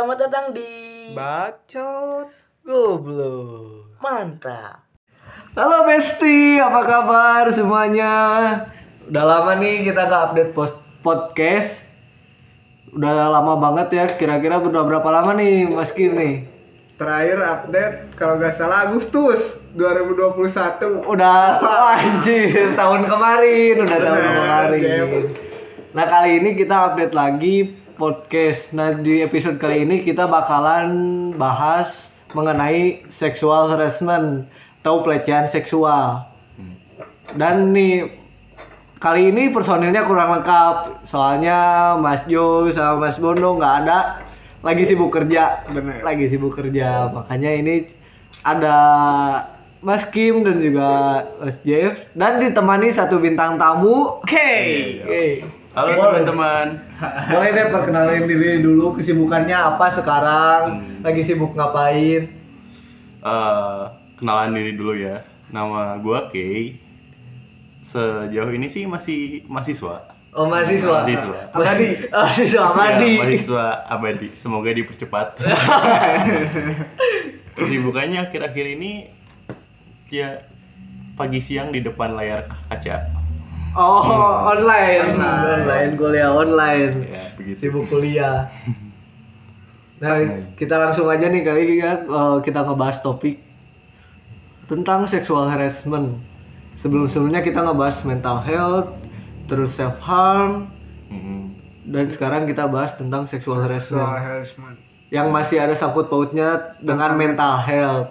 Selamat datang di Bacot. Goblok. Mantap. Halo Besti, apa kabar semuanya? Udah lama nih kita nggak update post podcast. Udah lama banget ya, kira-kira udah berapa lama nih Mas Kim nih? Terakhir update kalau nggak salah Agustus 2021. Udah oh, anjir, tahun kemarin, udah tahun kemarin. Nah kali ini kita update lagi podcast. Nah di episode kali ini kita bakalan bahas mengenai sexual harassment atau pelecehan seksual. Dan nih kali ini personilnya kurang lengkap. Soalnya Mas Jo sama Mas Bondo nggak ada, lagi sibuk kerja. Bener. Lagi sibuk kerja. Makanya ini ada Mas Kim dan juga Mas Jeff dan ditemani satu bintang tamu. Oke. Oke. Halo teman-teman. Boleh deh perkenalin diri dulu kesibukannya apa sekarang? Hmm. Lagi sibuk ngapain? Eh, kenalan diri dulu ya. Nama gua Kay. Sejauh ini sih masih mahasiswa. Oh mahasiswa. Mahasiswa. Abadi. Mahasiswa abadi. Ya, mahasiswa abadi. Semoga dipercepat. Kesibukannya akhir-akhir ini ya pagi siang di depan layar kaca. Oh online. Online. Online kuliah online. Ya, begitu. Sibuk kuliah. Nah kita langsung aja nih kali ya eh, kita ngebahas topik tentang sexual harassment. Sebelum-sebelumnya kita ngebahas mental health, terus self harm, Mm-mm. dan sekarang kita bahas tentang sexual harassment. Soal harassment. yang masih ada sangkut pautnya dengan mental health.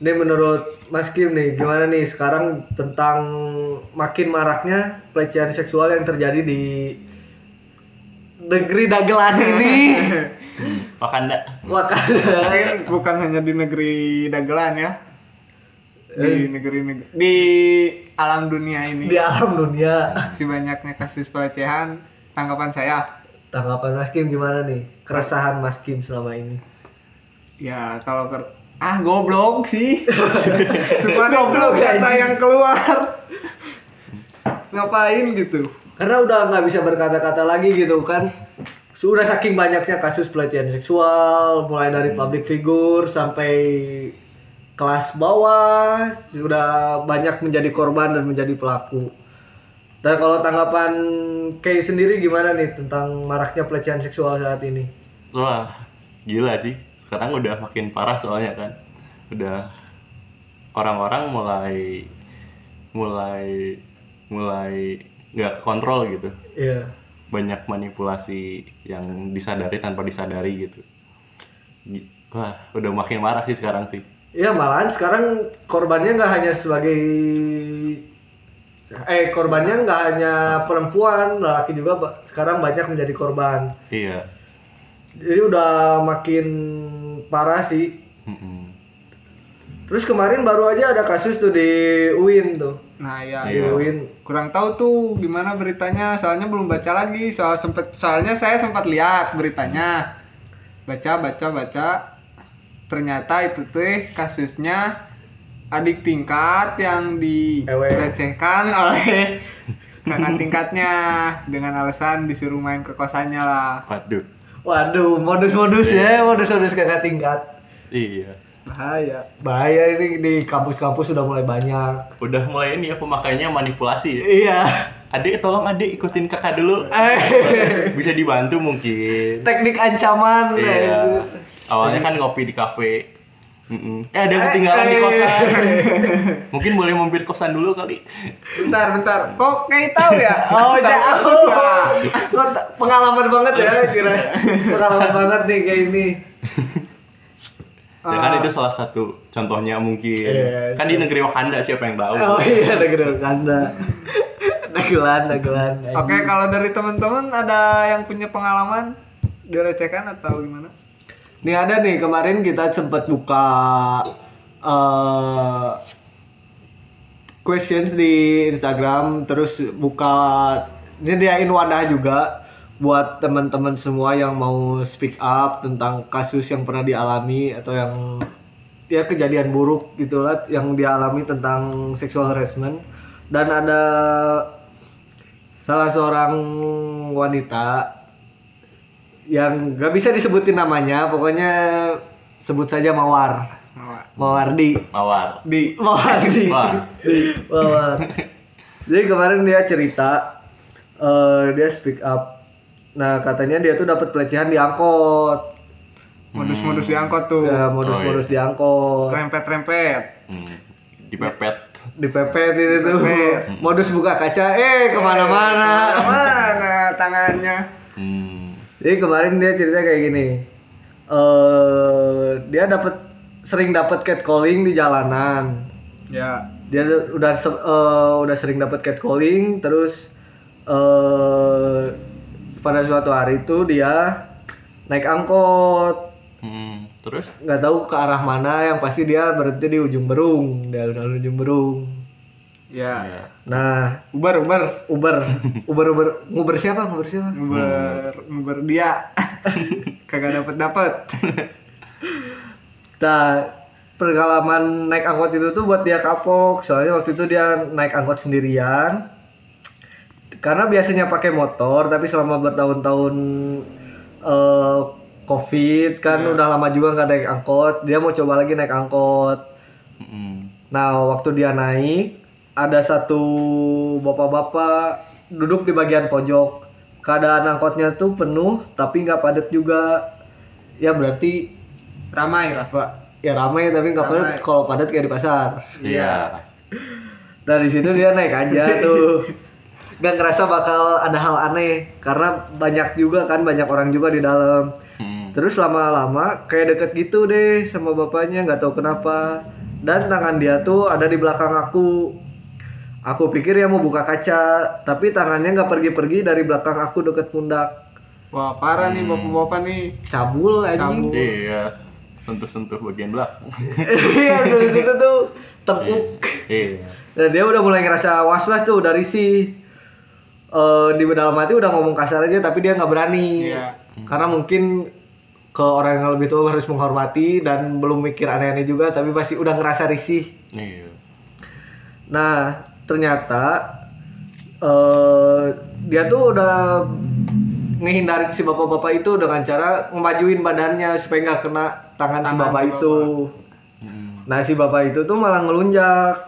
Ini menurut Mas Kim nih, gimana nih sekarang tentang makin maraknya pelecehan seksual yang terjadi di negeri dagelan ini? Wakanda. Wakanda. Mungkin bukan hanya di negeri dagelan ya. Di negeri negeri di alam dunia ini. di alam dunia. Si banyaknya kasus pelecehan. Tanggapan saya, Tanggapan Mas Kim gimana nih? Keresahan Mas Kim selama ini? ya kalau ker ah goblok sih. Cuma itu Goblok, kata anjing. yang keluar. Ngapain gitu? Karena udah nggak bisa berkata-kata lagi gitu kan. Sudah saking banyaknya kasus pelecehan seksual, mulai dari public figure sampai kelas bawah, sudah banyak menjadi korban dan menjadi pelaku. Dan kalau tanggapan Kay sendiri gimana nih tentang maraknya pelecehan seksual saat ini? Wah, gila sih. Sekarang udah makin parah soalnya kan. Udah orang-orang mulai mulai mulai nggak kontrol gitu. Iya. Banyak manipulasi yang disadari tanpa disadari gitu. Gi- Wah, udah makin marah sih sekarang sih. Iya malahan sekarang korbannya nggak hanya sebagai eh korbannya nggak hanya perempuan, laki juga sekarang banyak menjadi korban. Iya. Jadi udah makin parah sih. Terus kemarin baru aja ada kasus tuh di UIN tuh. Nah ya, Di Iya. UIN. kurang tahu tuh gimana beritanya soalnya belum baca lagi soal sempet soalnya saya sempat lihat beritanya baca baca baca ternyata itu tuh kasusnya adik tingkat yang dilecehkan oleh kakak tingkatnya dengan alasan disuruh main ke kosannya lah Waduh. Waduh, modus-modus ya, modus-modus kakak tingkat. Iya. bahaya Bahaya ini di kampus-kampus sudah mulai banyak. Udah mulai ini ya pemakainya manipulasi ya. Iya. Adik tolong adik ikutin kakak dulu. Eh, Bisa dibantu mungkin. Teknik ancaman. Iya. eh. Awalnya kan ngopi di kafe. Mm-mm. Eh ada yang ketinggalan di kosan. Mungkin boleh mampir kosan dulu kali. bentar bentar kok kayak tahu ya Oh. Kok t- pengalaman banget ya kira. Pengalaman banget nih kayak ini. Ya kan Ah. itu salah satu contohnya mungkin. Iya, kan di negeri Wakanda siapa yang tahu? Oh iya, negeri Wakanda. Dagelan, dagelan. oke kalau dari teman-teman ada yang punya pengalaman dilecehkan atau gimana Nih ada nih kemarin kita sempat buka eh questions di Instagram terus buka nyediain wadah juga buat teman-teman semua yang mau speak up tentang kasus yang pernah dialami atau yang ya kejadian buruk gitulah yang dialami tentang sexual harassment. Dan ada salah seorang wanita yang gak bisa disebutin namanya pokoknya sebut saja Mawar. Mawardi. Mawar. di. Mawardi. Wah. Mawar. Jadi kemarin dia cerita eh, dia speak up. Nah katanya dia tuh dapat pelecehan di angkot. Modus-modus diangkot tuh. Ya modus-modus di angkot. Rempet-rempet. Hmm. Dipepet. dipepet itu tuh. Modus buka kaca. Eh ke mana-mana. Mana tangannya. Hmm. Jadi kemarin dia cerita kayak gini. eh dia dapat sering dapat catcalling di jalanan. ya Dia udah eh, udah sering dapat catcalling terus eh pada suatu hari itu dia naik angkot Hmm. Terus? nggak tahu ke arah mana yang pasti dia berhenti di ujung berung dia udah ujung berung ya Ya. nah uber uber uber uber uber nguber siapa nguber siapa uber uber dia kagak dapet dapet Nah, pengalaman naik angkot itu tuh buat dia kapok. Soalnya waktu itu dia naik angkot sendirian. Karena biasanya pakai motor, tapi selama bertahun-tahun eh, COVID kan udah lama juga nggak naik angkot. Dia mau coba lagi naik angkot. Hmm. Nah, waktu dia naik, ada satu bapak-bapak duduk di bagian pojok. Keadaan angkotnya tuh penuh, tapi nggak padat juga. Ya berarti ramai lah pak ya ramai tapi nggak padat kalau padat kayak di pasar Iya. dari situ dia naik aja tuh nggak ngerasa bakal ada hal aneh karena banyak juga kan banyak orang juga di dalam Hmm. terus lama-lama kayak deket gitu deh sama bapaknya nggak tahu kenapa dan tangan dia tuh ada di belakang aku aku pikir dia mau buka kaca tapi tangannya nggak pergi-pergi dari belakang aku deket pundak wah parah nih bapak-bapak nih cabul anjing Cabul. Iya. Sentuh-sentuh bagian belakang. iya dari situ tuh tepuk Iya. Nah, dia udah mulai ngerasa was-was tuh dari si eh di dalam hati udah ngomong kasar aja tapi dia nggak berani. Iya. Karena mungkin ke orang yang lebih tua harus menghormati dan belum mikir aneh-aneh juga tapi pasti udah ngerasa risih. Iya. Nah, ternyata eh dia tuh udah ngehindarin si bapak-bapak itu dengan cara ngemajuin badannya supaya nggak kena tangan, si Tangan bapak si itu. Hmm. Nah si bapak itu tuh malah ngelunjak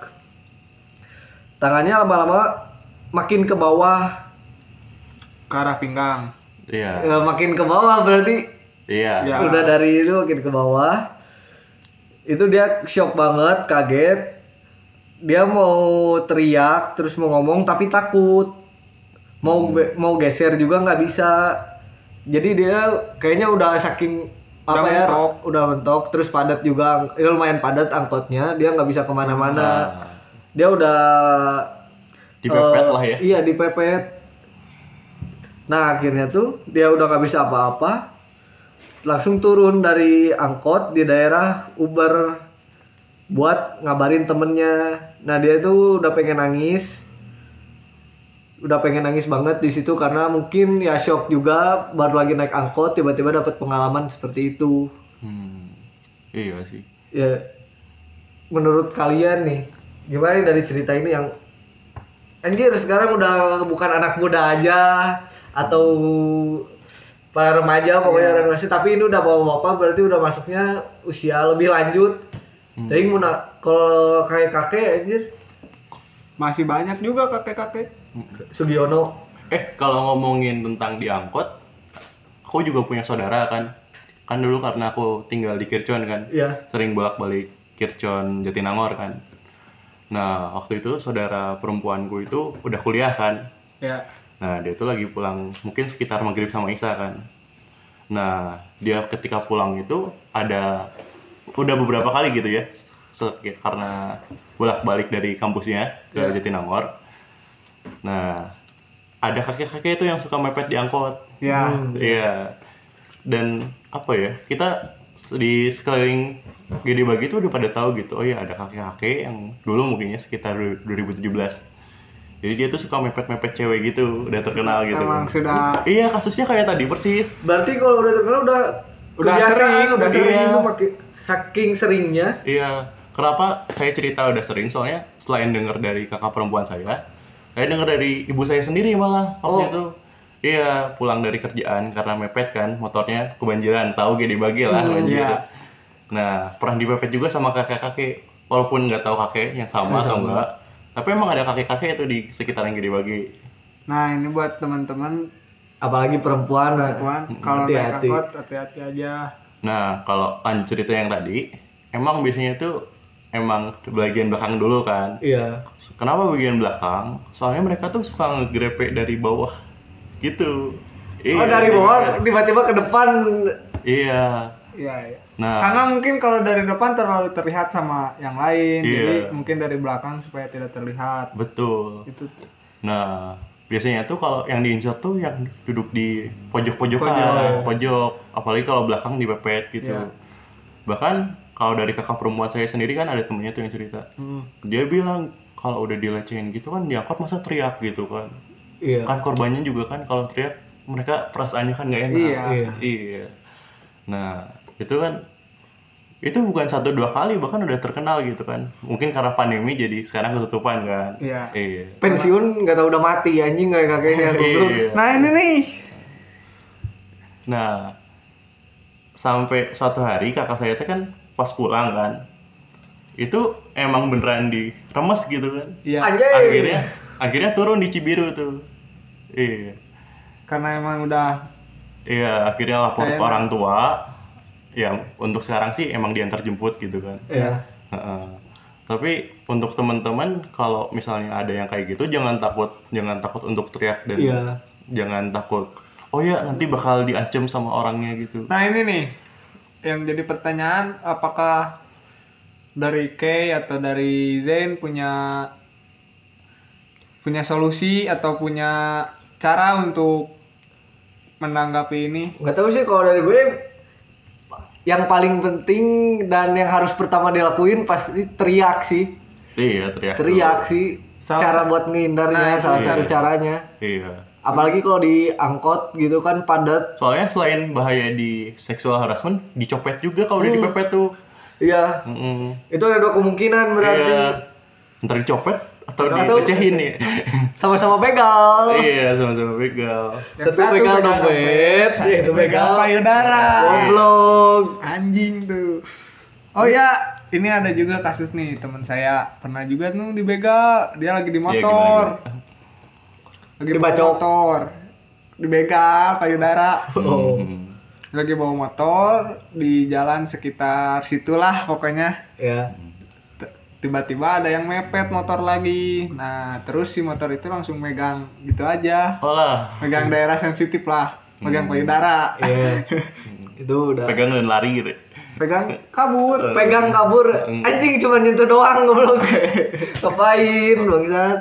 Tangannya lama-lama makin ke bawah ke arah pinggang Iya. Ya, Makin ke bawah berarti Iya. Ya. udah dari itu makin ke bawah Itu dia shock banget, kaget Dia mau teriak terus mau ngomong tapi takut Mau be- mau geser juga nggak bisa Jadi dia kayaknya udah saking Udah apa ya mentok. udah mentok terus padat juga ya lumayan padat angkotnya dia nggak bisa ke mana-mana Nah, dia udah dipepet eh, lah ya. Iya dipepet. Nah akhirnya tuh dia udah nggak bisa apa-apa, langsung turun dari angkot di daerah Uber buat ngabarin temennya. Nah dia tuh udah pengen nangis, udah pengen nangis banget di situ karena mungkin ya shock juga baru lagi naik angkot tiba-tiba dapat pengalaman seperti itu. Hmm. Iya sih. Ya menurut kalian nih gimana nih dari cerita ini yang anjir sekarang udah bukan anak muda aja atau para remaja pokoknya orang masih tapi ini udah bawa bapak berarti udah masuknya usia lebih lanjut Hmm. jadi mau kalau kayak kakek anjir masih banyak juga kakek-kakek Sugiono Eh, kalau ngomongin tentang di angkot, aku juga punya saudara kan. Kan dulu karena aku tinggal di Kircon kan, ya sering bolak-balik Kircon Jatinangor kan. Nah, waktu itu saudara perempuanku itu udah kuliah kan. ya Nah, dia itu lagi pulang mungkin sekitar maghrib sama Isa kan. Nah, dia ketika pulang itu ada udah beberapa kali gitu ya. Karena bolak-balik dari kampusnya ke Ya. Jatinangor. Nah, ada kakek-kakek itu yang suka mepet di angkot. ya Hmm. Iya. Dan apa ya? Kita di sekeliling Gede Bagi itu udah pada tahu gitu. Oh iya, ada kakek-kakek yang dulu mungkinnya sekitar 2017. Jadi dia tuh suka mepet-mepet cewek gitu, udah terkenal gitu. emang sudah Iya, kasusnya kayak tadi persis. berarti kalau udah terkenal udah Udah kebiasaan, sering, udah iya. sering lu makin- saking seringnya Iya. Kenapa saya cerita udah sering? Soalnya selain dengar dari kakak perempuan saya, saya dengar dari ibu saya sendiri malah waktu Oh. itu. Iya, pulang dari kerjaan karena mepet kan, motornya kebanjiran, tahu gede bagi lah Hmm, banjir. iya. Nah, pernah dipepet juga sama kakek-kakek, walaupun nggak tahu kakek yang sama atau enggak. Tapi emang ada kakek-kakek itu di sekitaran gede bagi. Nah ini buat teman-teman apalagi perempuan perempuan kalau naik hati-hati. angkot hati-hati aja. Nah, kalau lanjut cerita yang tadi, emang biasanya itu emang bagian belakang dulu kan. iya Kenapa bagian belakang? Soalnya mereka tuh suka ngegrepe dari bawah gitu. oh dari bawah tiba-tiba ke depan Iya. Iya. iya. Nah, Karena mungkin kalau dari depan terlalu terlihat sama yang lain, Iya. jadi mungkin dari belakang supaya tidak terlihat. betul. Itu Nah, biasanya tuh kalau yang diincar tuh yang duduk di pojok-pojokan, Pojok. pojok, apalagi kalau belakang dipepet gitu. Iya. Bahkan kalau dari kakak perempuan saya sendiri kan ada temennya tuh yang cerita. hmm, Dia bilang kalau udah dilecehin gitu kan diangkut masa teriak gitu kan. iya Kan korbannya juga kan kalau teriak mereka perasaannya kan nggak enak. Iya. Iya. Iya. Nah, itu kan itu bukan satu dua kali bahkan udah terkenal gitu kan. Mungkin karena pandemi jadi sekarang ketutupan kan. Iya. Iya. pensiun nggak tahu udah mati anjing kayak kakeknya. Iya. Nah ini nih. Nah, sampai suatu hari kakak saya itu kan pas pulang kan, itu emang beneran diremes gitu kan. Iya. Akhirnya, akhirnya turun di Cibiru tuh. Iya, Karena emang udah iya akhirnya lapor ke orang tua. Ya untuk sekarang sih emang diantar jemput gitu kan. iya Heeh. Tapi untuk teman-teman kalau misalnya ada yang kayak gitu jangan takut, jangan takut untuk teriak dan iya jangan takut. Oh ya nanti bakal diancam sama orangnya gitu. Nah ini nih yang jadi pertanyaan apakah dari Kay atau dari Zain punya punya solusi atau punya cara untuk menanggapi ini? nggak tahu sih kalau dari gue yang paling penting dan yang harus pertama dilakuin pasti teriak sih Iya, teriak. teriak sih Salah cara buat Nah, ngehindarnya itu salah iya. satu caranya Iya. apalagi kalau di angkot gitu kan padat Soalnya selain bahaya di sexual harassment, dicopet juga kalau udah Hmm. dipepet tuh. iya Mm-mm. itu ada dua kemungkinan berarti Iya. Ntar dicopet atau Atau- dilecehin nih. sama-sama begal iya, sama-sama begal. Yang satu begal dompet satu begal payudara. goblok Anjing tuh. Oh ya, ini ada juga kasus nih teman saya pernah juga tuh dibegal. Dia lagi di Iya, motor. gimana, lagi bawa motor. Dibegal payudara. oh. Lagi bawa motor di jalan sekitar situlah pokoknya. ya Tiba-tiba ada yang mepet motor lagi. Nah, terus si motor itu langsung megang gitu aja. Olah, Megang daerah sensitif lah. Megang Hmm. payudara. iya itu udah pegang dan lari gitu. Pegang kabur. pegang kabur Hmm. anjing cuma nyentuh doang goblok ngapain bangsat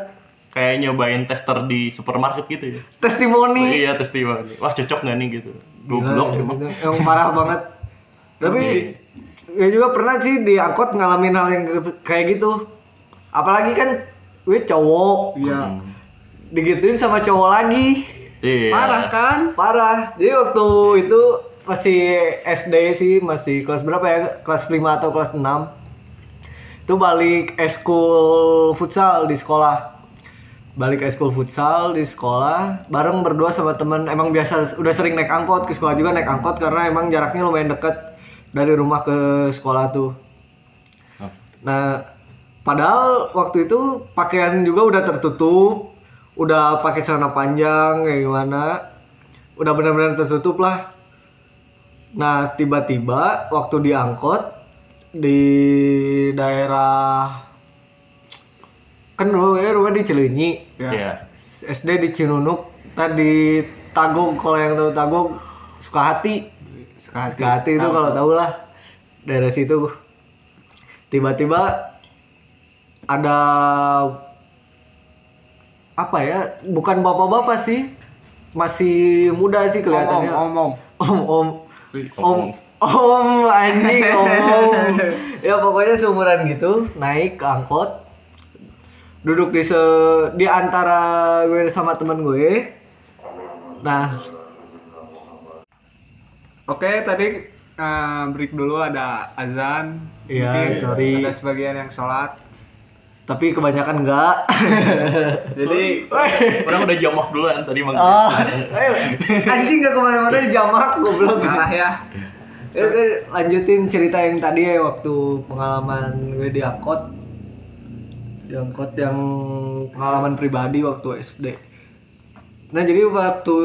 Kayak nyobain tester di supermarket gitu ya. testimoni Iya, testimoni. Wah, cocok nggak nih gitu. Goblok Gila, emang. Emang parah banget. Tapi gue juga pernah sih di angkot ngalamin hal yang kayak gitu. Apalagi kan gue cowok Iya. Hmm. digituin sama cowok lagi. Iya. Parah kan? Parah. Jadi waktu itu masih SD sih, masih kelas berapa ya? Kelas 5 atau kelas 6. Itu balik eskul futsal di sekolah. Balik eskul futsal di sekolah bareng berdua sama temen emang biasa udah sering naik angkot ke sekolah juga naik angkot karena emang jaraknya lumayan dekat dari rumah ke sekolah tuh. Oh. Nah, padahal waktu itu pakaian juga udah tertutup, udah pakai celana panjang kayak gimana, udah benar-benar tertutup lah. Nah, tiba-tiba waktu diangkot di daerah kan rumah rumah di Cileunyi, Ya. Iya. SD di Cinunuk, nah di Tagog kalau yang tahu Tagog Sukahati. Sekali. Sukahati itu kalau tahu lah daerah situ. Tiba-tiba ada apa ya? Bukan bapak-bapak sih, masih muda sih kelihatannya. Om, om, om. Om om om om anjing om om. Ya pokoknya seumuran gitu naik angkot duduk di se di antara gue sama temen gue. Nah Oke, tadi eh, break dulu ada azan. Iya, Mungkin sorry. Ada sebagian yang sholat. tapi kebanyakan enggak Jadi orang udah jamak duluan tadi mang ah ayo, anjing nggak ke mana-mana jamak goblok marah ya. Ya, udah, lanjutin cerita yang tadi ya waktu pengalaman gue di angkot di angkot yang pengalaman pribadi waktu SD nah jadi waktu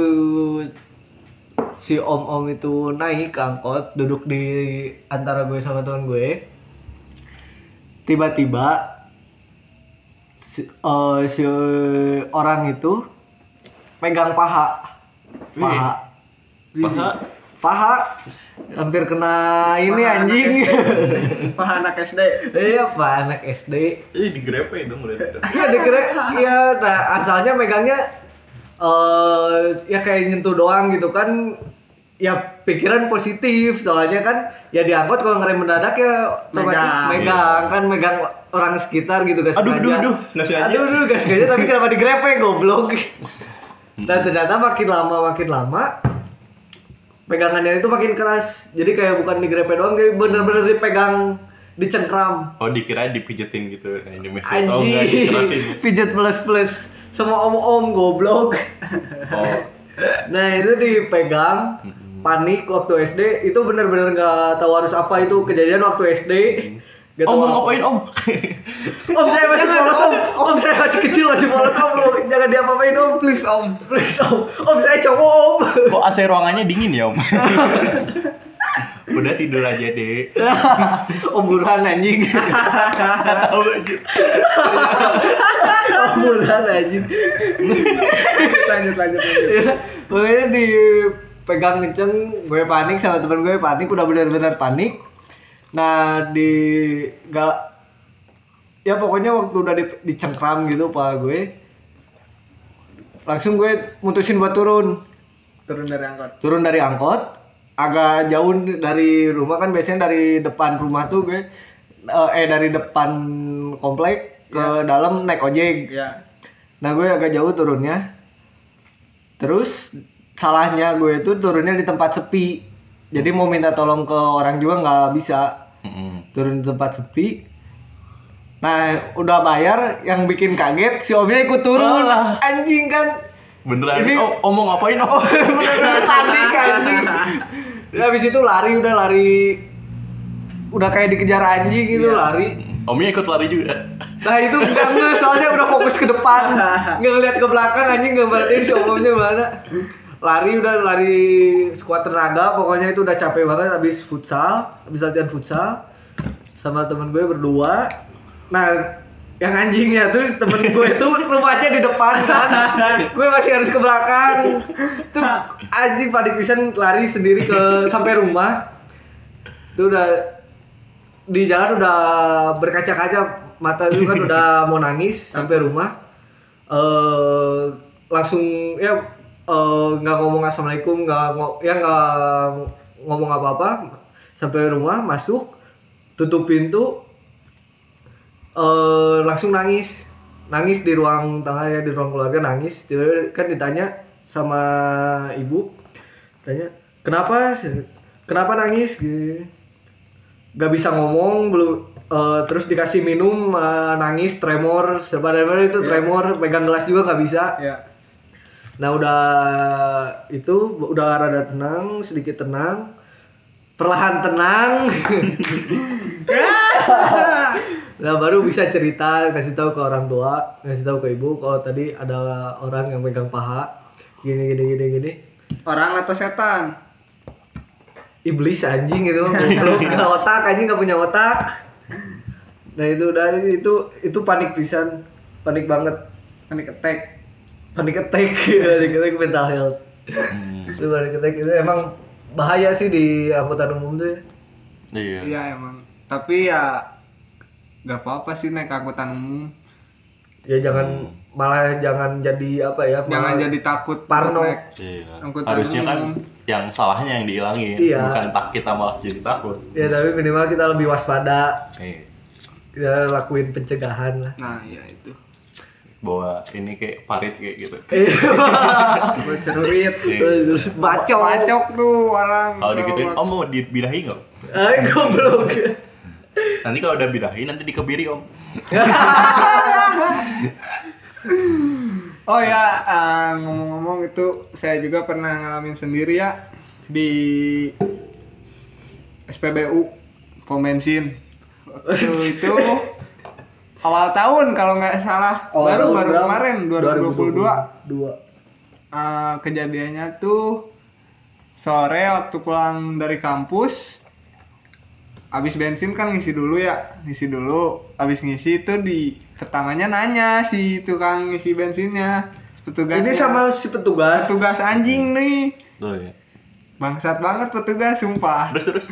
si om om itu naik ke angkot duduk di antara gue sama teman gue. Tiba-tiba si, eh, si orang itu pegang paha. Paha. Paha? Paha. Hampir kena ini Paha anak anjing. Paha anak SD. iya paha anak SD Ih digrepe dong udah iya dikira iya nah asalnya megangnya eh ya kayak nyentuh doang gitu kan ya pikiran positif soalnya kan ya diangkut kalau ngerem mendadak ya otomatis Megang. megang kan megang orang sekitar gitu guys Aduh, aduh, aduh, aduh aduh gas sengaja tapi kenapa digrepe goblok? Dan ternyata makin lama makin lama pegangannya itu makin keras. Jadi kayak bukan digrepe doang kayak bener-bener dipegang dicengkram. Oh dikira dipijetin gitu nah, ini mesej oh enggak dikerasin. pijet plus plus sama om om goblok. Oh. Nah itu dipegang. Panik waktu SD itu bener-bener nggak tahu harus apa itu kejadian waktu SD Gak om mau apa. ngapain om? Om saya masih polos om. Om saya masih kecil masih polos om jangan diapa-apain om. Please om. please om. Om saya cowok om. Kok AC ruangannya dingin ya om udah tidur aja deh om buruan anjing. Tahu aja om anjing. Lanjut lanjut lanjut. ya, pokoknya dipegang kenceng gue panik sama temen gue panik udah benar-benar panik. Nah di gak ya pokoknya waktu udah di, dicengkram gitu pak gue langsung gue mutusin buat turun. Turun dari angkot. turun dari angkot agak jauh dari rumah kan biasanya dari depan rumah tuh gue eh, eh dari depan komplek ke dalam naik ojek Ya. Nah gue agak jauh turunnya. Terus salahnya gue itu turunnya di tempat sepi. Jadi mau minta tolong ke orang juga nggak bisa. Turun di tempat sepi. Nah udah bayar, yang bikin kaget si omnya ikut turun. Alah. Anjing kan. beneran Ini- oh, om mau ngapain om Oh bener-bener panik anjing. Habis itu lari udah lari. Udah kayak dikejar anjing gitu lari. omnya ikut lari juga. Nah itu enggak enggak soalnya udah fokus ke depan. Nggak ngeliat ke belakang anjing. Nggak berarti si omongnya mana. Lari udah lari sekuat tenaga. Pokoknya itu udah capek banget habis futsal habis latihan futsal sama temen gue berdua. Nah yang anjingnya tuh temen gue itu rumahnya di depan kan gue masih harus ke belakang. Tuh anjing panik pisan lari sendiri ke sampai rumah. Itu udah di jalan udah berkaca-kaca mata itu kan udah mau nangis sampai rumah. Eh langsung ya eh, nggak ngomong assalamualaikum nggak ya nggak ngomong apa-apa. Sampai rumah masuk tutup pintu eh langsung nangis. Nangis di ruang tengah ya di ruang keluarga nangis. Tiba-tiba kan ditanya sama ibu tanya kenapa kenapa nangis? Gitu. Gak bisa ngomong belum eh, terus dikasih minum eh, nangis tremor. Sebenarnya itu tremor pegang gelas juga nggak bisa. Ya. nah udah itu udah rada tenang sedikit tenang. Perlahan tenang nah baru bisa cerita kasih tahu ke orang tua kasih tahu ke ibu kalau tadi ada orang yang pegang paha gini gini gini gini Orang atau setan? iblis anjing gitu belum nggak otak anjing nggak punya otak nah itu dari itu itu panik pisan panik banget Panik attack. panik attack panik attack mental health Hmm. itu panik attack itu emang bahaya sih di angkutan umum tuh ya. iya Iya emang. Tapi ya nggak apa-apa sih naik angkutan umum. ya jangan malah jangan jadi apa ya Jangan jadi takut Parno. naik. Iya. Angkutan harusnya kan yang salahnya yang dihilangin Iya. bukan tak kita malah jadi takut ya tapi minimal kita lebih waspada Iya. kita lakuin pencegahan lah Nah iya itu. bawa ini kayak parit kayak gitu Buat celurit. Iya. bacok Bacok tuh orang. kalau digituin om mau dibirahi nggak Ay, goblok Nanti kalau udah birahi nanti dikebiri om. Oh ya, eh, ngomong-ngomong itu saya juga pernah ngalamin sendiri ya di SPBU pom bensin. Itu awal tahun kalau nggak salah, Awal baru tahun baru berapa? kemarin 2022. Dua. Eh, kejadiannya tuh sore waktu pulang dari kampus habis bensin kan ngisi dulu ya ngisi dulu habis ngisi itu di pertamanya nanya si tukang ngisi bensinnya petugas Ini sama si petugas. petugas anjing nih Tuh ya. bangsat banget petugas sumpah Terus terus.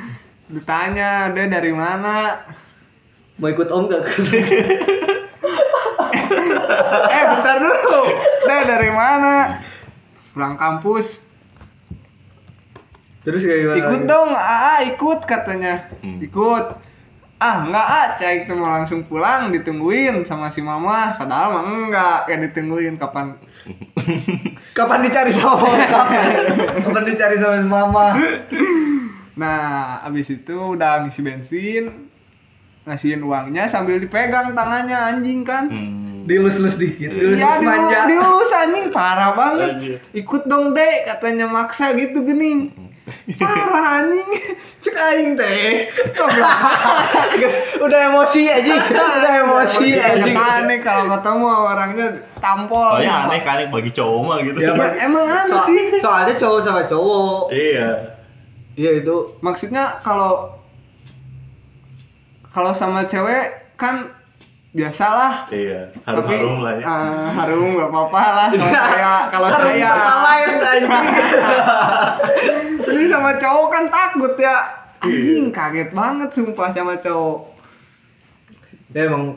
ditanya dia dari mana Mau ikut om gak? eh bentar dulu dia dari mana pulang kampus Terus kayak gimana? ikut lagi? dong ah ikut katanya Hmm. ikut ah enggak ah cai itu mau langsung pulang ditungguin sama si mama padahal mah enggak kayak ditungguin kapan Kapan dicari sama mama? Kapan? Kapan dicari sama mama? nah abis itu udah ngisi bensin ngasihin uangnya sambil dipegang tangannya anjing kan Hmm. Dilus-lus dikit, dilus-lus Ya, dilus, manja. dilus anjing parah banget ikut dong dek katanya maksa gitu gini parah anjing cek aing teh Udah emosi aja, udah emosi aja. aneh kalau ketemu orangnya tampol Oh ya aneh kan bagi cowok mah gitu. Ya, emang aneh So- sih Soalnya cowok sama cowok. Iya. Iya itu. maksudnya kalau kalau sama cewek kan biasalah Iya. Harum tapi harum lah ya. ah, harum nggak apa-apa lah kalau saya kalau Harum saya anjing. ini sama cowok kan takut ya anjing kaget banget sumpah sama cowok Ya emang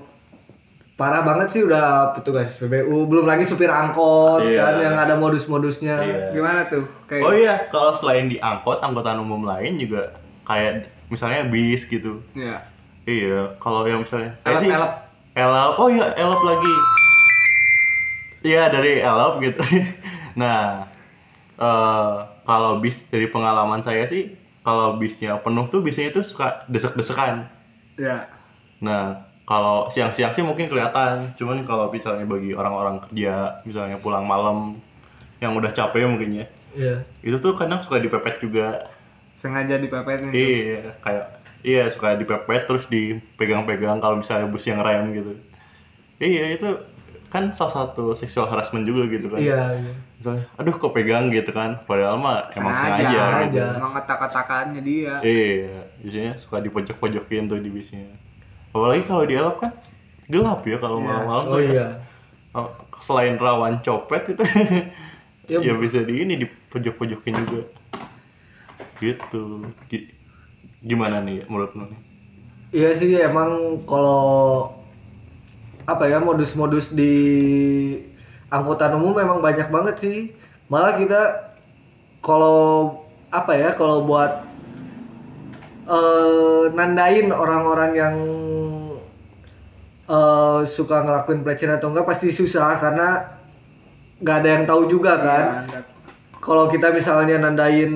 parah banget sih udah petugas PBU, belum lagi supir angkot Iya. kan yang ada modus-modusnya. Iya. gimana tuh kayak Oh iya, kalau selain di angkot, angkutan umum lain juga kayak misalnya bis gitu. ya Iya, kalau yang misalnya kayak sih Elep-elep. Elop. Oh iya, elop lagi. Iya dari elop gitu. nah, eh kalau bis dari pengalaman saya sih, kalau bisnya penuh tuh biasanya tuh suka desek-desekan. ya Nah, kalau siang-siang sih mungkin kelihatan. Cuman kalau misalnya bagi orang-orang kerja, misalnya pulang malam yang udah capek mungkin ya, Iya. itu tuh kadang suka dipepet juga. sengaja dipepetin tuh. Iya, kayak iya suka dipepet terus dipegang-pegang kalau misalnya bus yang rem gitu. Iya, itu kan salah satu seksual harassment juga gitu kan. Iya, iya. Misalnya, aduh kok pegang gitu kan, padahal mah emang sengaja, gitu. sengaja. emang ketak-ketakannya dia Iya, biasanya suka dipojok-pojokin tuh di bisnya. Apalagi kalau di elop kan gelap ya kalau Iya. malam-malam Oh tuh ya. iya. Oh, Selain rawan copet itu Ya, ya bisa di ini dipojok-pojokin juga. Gitu. Gi- Gimana nih menurut lu nih? Iya sih emang kalau apa ya modus-modus di angkutan umum memang banyak banget sih. Malah kita kalau apa ya kalau buat eh nandain orang-orang yang eh suka ngelakuin pelecehan atau enggak pasti susah karena nggak ada yang tahu juga kan. Iya, Kalau kita misalnya nandain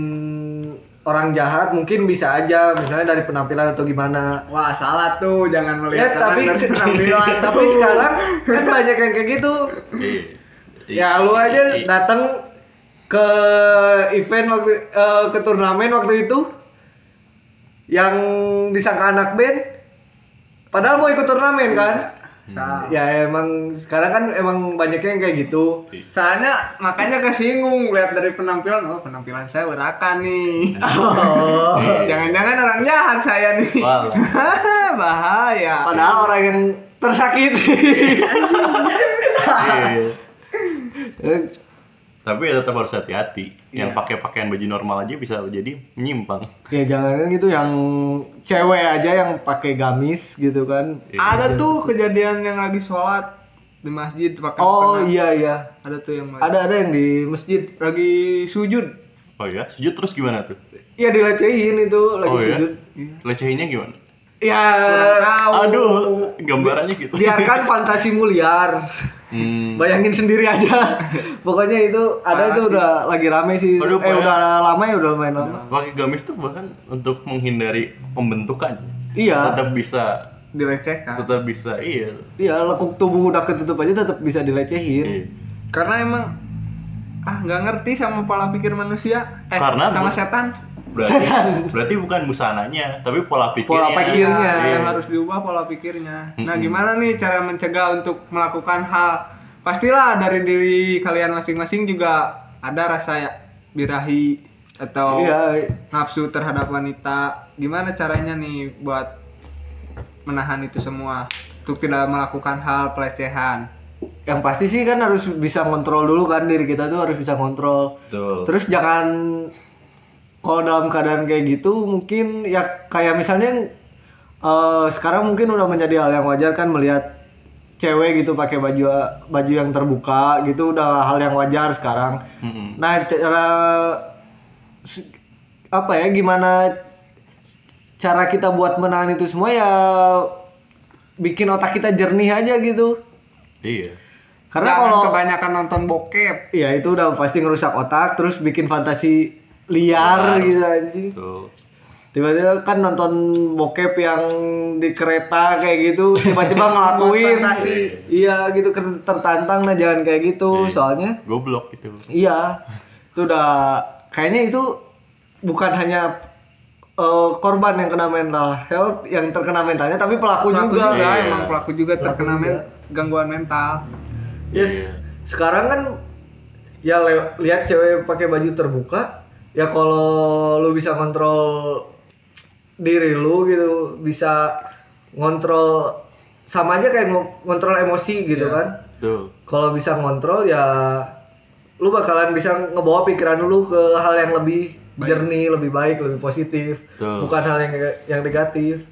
orang jahat mungkin bisa aja misalnya dari penampilan atau gimana. wah salah tuh jangan Ya melihat tapi orang dari penampilan tapi sekarang kan banyak yang kayak gitu. Iya. Ya lu aja datang ke event waktu eh, ke turnamen waktu itu yang disangka anak band padahal mau ikut turnamen kan. Salah. Ya emang sekarang kan emang banyaknya yang kayak gitu. Soalnya makanya kesinggung lihat dari penampilan, oh penampilan saya urakan nih. Oh. Jangan-jangan orang jahat saya nih. Bahaya. Padahal orang yang tersakiti. iya. Tapi ya tetap harus hati-hati. Yang Iya. pakai pakaian baju normal aja bisa jadi menyimpang. ya jangan gitu yang cewek aja yang pakai gamis gitu kan. Iya. Ada tuh kejadian yang lagi sholat di masjid pakai Oh mukena. iya iya. Ada tuh yang Ada ada yang di masjid. lagi sujud. Oh ya, sujud terus gimana tuh? Iya dilecehin itu lagi Oh, iya? sujud. Lecehinnya gimana? Ya Tahu. Aduh, gambarannya gitu. biarkan fantasimu liar. Hmm. Bayangin sendiri aja. Pokoknya itu ada Parah itu sih. udah lagi rame sih. Aduh, eh udah lama ya udah lumayan lama. Pakai gamis tuh bahkan untuk menghindari pembentukan. Iya. Tetap bisa dilecehkan tetap bisa iya Iya, lekuk tubuh udah ketutup aja tetap bisa dilecehin. Iya. karena emang ah nggak ngerti sama pola pikir manusia eh Karena sama bu- setan berarti Setan. berarti bukan busananya tapi pola pikirnya Pola pikirnya. Iya. yang harus diubah pola pikirnya nah gimana nih cara mencegah untuk melakukan hal pastilah dari diri kalian masing-masing juga ada rasa ya, birahi atau Iya, nafsu terhadap wanita gimana caranya nih buat menahan itu semua untuk tidak melakukan hal pelecehan yang pasti sih kan harus bisa kontrol dulu kan diri kita tuh harus bisa kontrol. Betul. Terus jangan kalau dalam keadaan kayak gitu mungkin ya kayak misalnya eh, sekarang mungkin udah menjadi hal yang wajar kan melihat cewek gitu pakai baju baju yang terbuka gitu udah hal yang wajar sekarang. Mm-mm. Nah, cara apa ya gimana cara kita buat menahan itu semua ya bikin otak kita jernih aja gitu. iya Karena Jangan kalau kebanyakan nonton bokep ya itu udah pasti ngerusak otak terus bikin fantasi liar Liar. gitu anjing. Betul. Tiba-tiba kan nonton bokep yang di kereta kayak gitu tiba-tiba ngelakuin. Iya gitu tertantang nah jangan kayak gitu Iya. soalnya goblok gitu Iya, itu udah kayaknya itu bukan hanya eh, korban yang kena mental health, yang terkena mentalnya, tapi pelaku, pelaku juga. juga, Iya. emang pelaku juga Pelaku terkena juga. men- gangguan mental Yes, Iya. sekarang kan ya lihat cewek pakai baju terbuka, ya kalau lu bisa kontrol diri lu gitu, bisa ngontrol sama aja kayak ngo- ngontrol emosi gitu Iya. kan. Kalau bisa ngontrol ya lu bakalan bisa ngebawa pikiran lu ke hal yang lebih Baik. jernih, lebih baik, lebih positif, Betul. bukan hal yang yang negatif.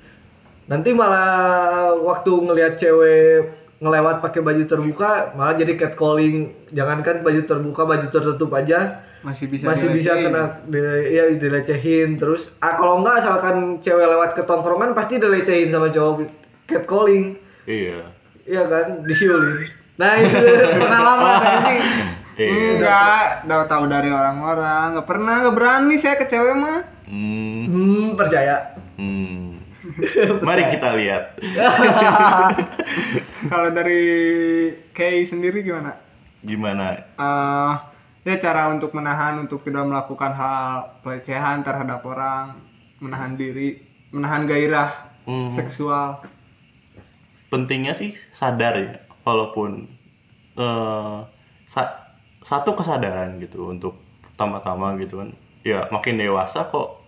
Nanti malah waktu ngelihat cewek ngelewat pakai baju terbuka malah jadi catcalling. Jangankan baju terbuka, baju tertutup aja masih bisa masih bisa kena di- ya dilecehin terus ah kalau enggak asalkan cewek lewat ke tongkrongan pasti dilecehin sama cowok catcalling Iya. Iya kan, disiulin. Nah itu pengalaman anjing. Iya. enggak tahu tahu dari orang-orang nggak pernah nggak berani saya ke cewek mah Hmm. Hmm, percaya. Hmm. Mari kita lihat. kalau dari Kay sendiri gimana Gimana? Eh, ya cara untuk menahan untuk tidak melakukan hal pelecehan terhadap orang menahan diri menahan gairah Hmm. seksual pentingnya sih sadar ya walaupun eh, sa- satu kesadaran gitu untuk pertama-tama gitu kan ya makin dewasa kok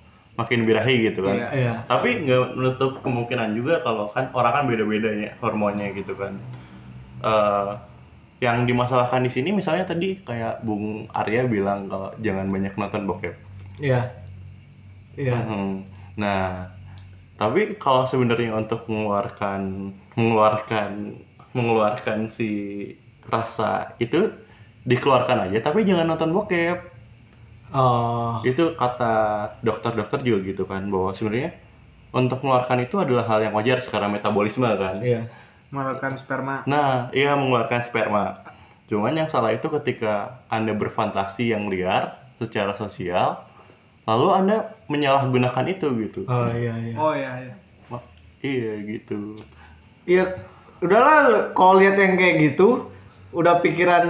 makin birahi gitu kan Iya. Iya. tapi nggak menutup kemungkinan juga kalau kan orang kan beda-beda ya hormonnya gitu kan Eh, yang dimasalahkan di sini misalnya tadi kayak Bung Arya bilang kalau jangan banyak nonton bokep Iya. Iya. Mhm. Nah, tapi kalau sebenarnya untuk mengeluarkan mengeluarkan mengeluarkan si rasa itu dikeluarkan aja, tapi jangan nonton bokep. Oh. Itu kata dokter-dokter juga gitu kan, bahwa sebenarnya untuk mengeluarkan itu adalah hal yang wajar secara metabolisme kan. Iya. mengeluarkan sperma Nah, iya mengeluarkan sperma. Cuman yang salah itu ketika Anda berfantasi yang liar secara sosial, lalu Anda menyalahgunakan itu gitu. Oh iya iya. oh ya ya Wah, iya gitu. Iya. Udahlah kalau lihat yang kayak gitu, udah pikiran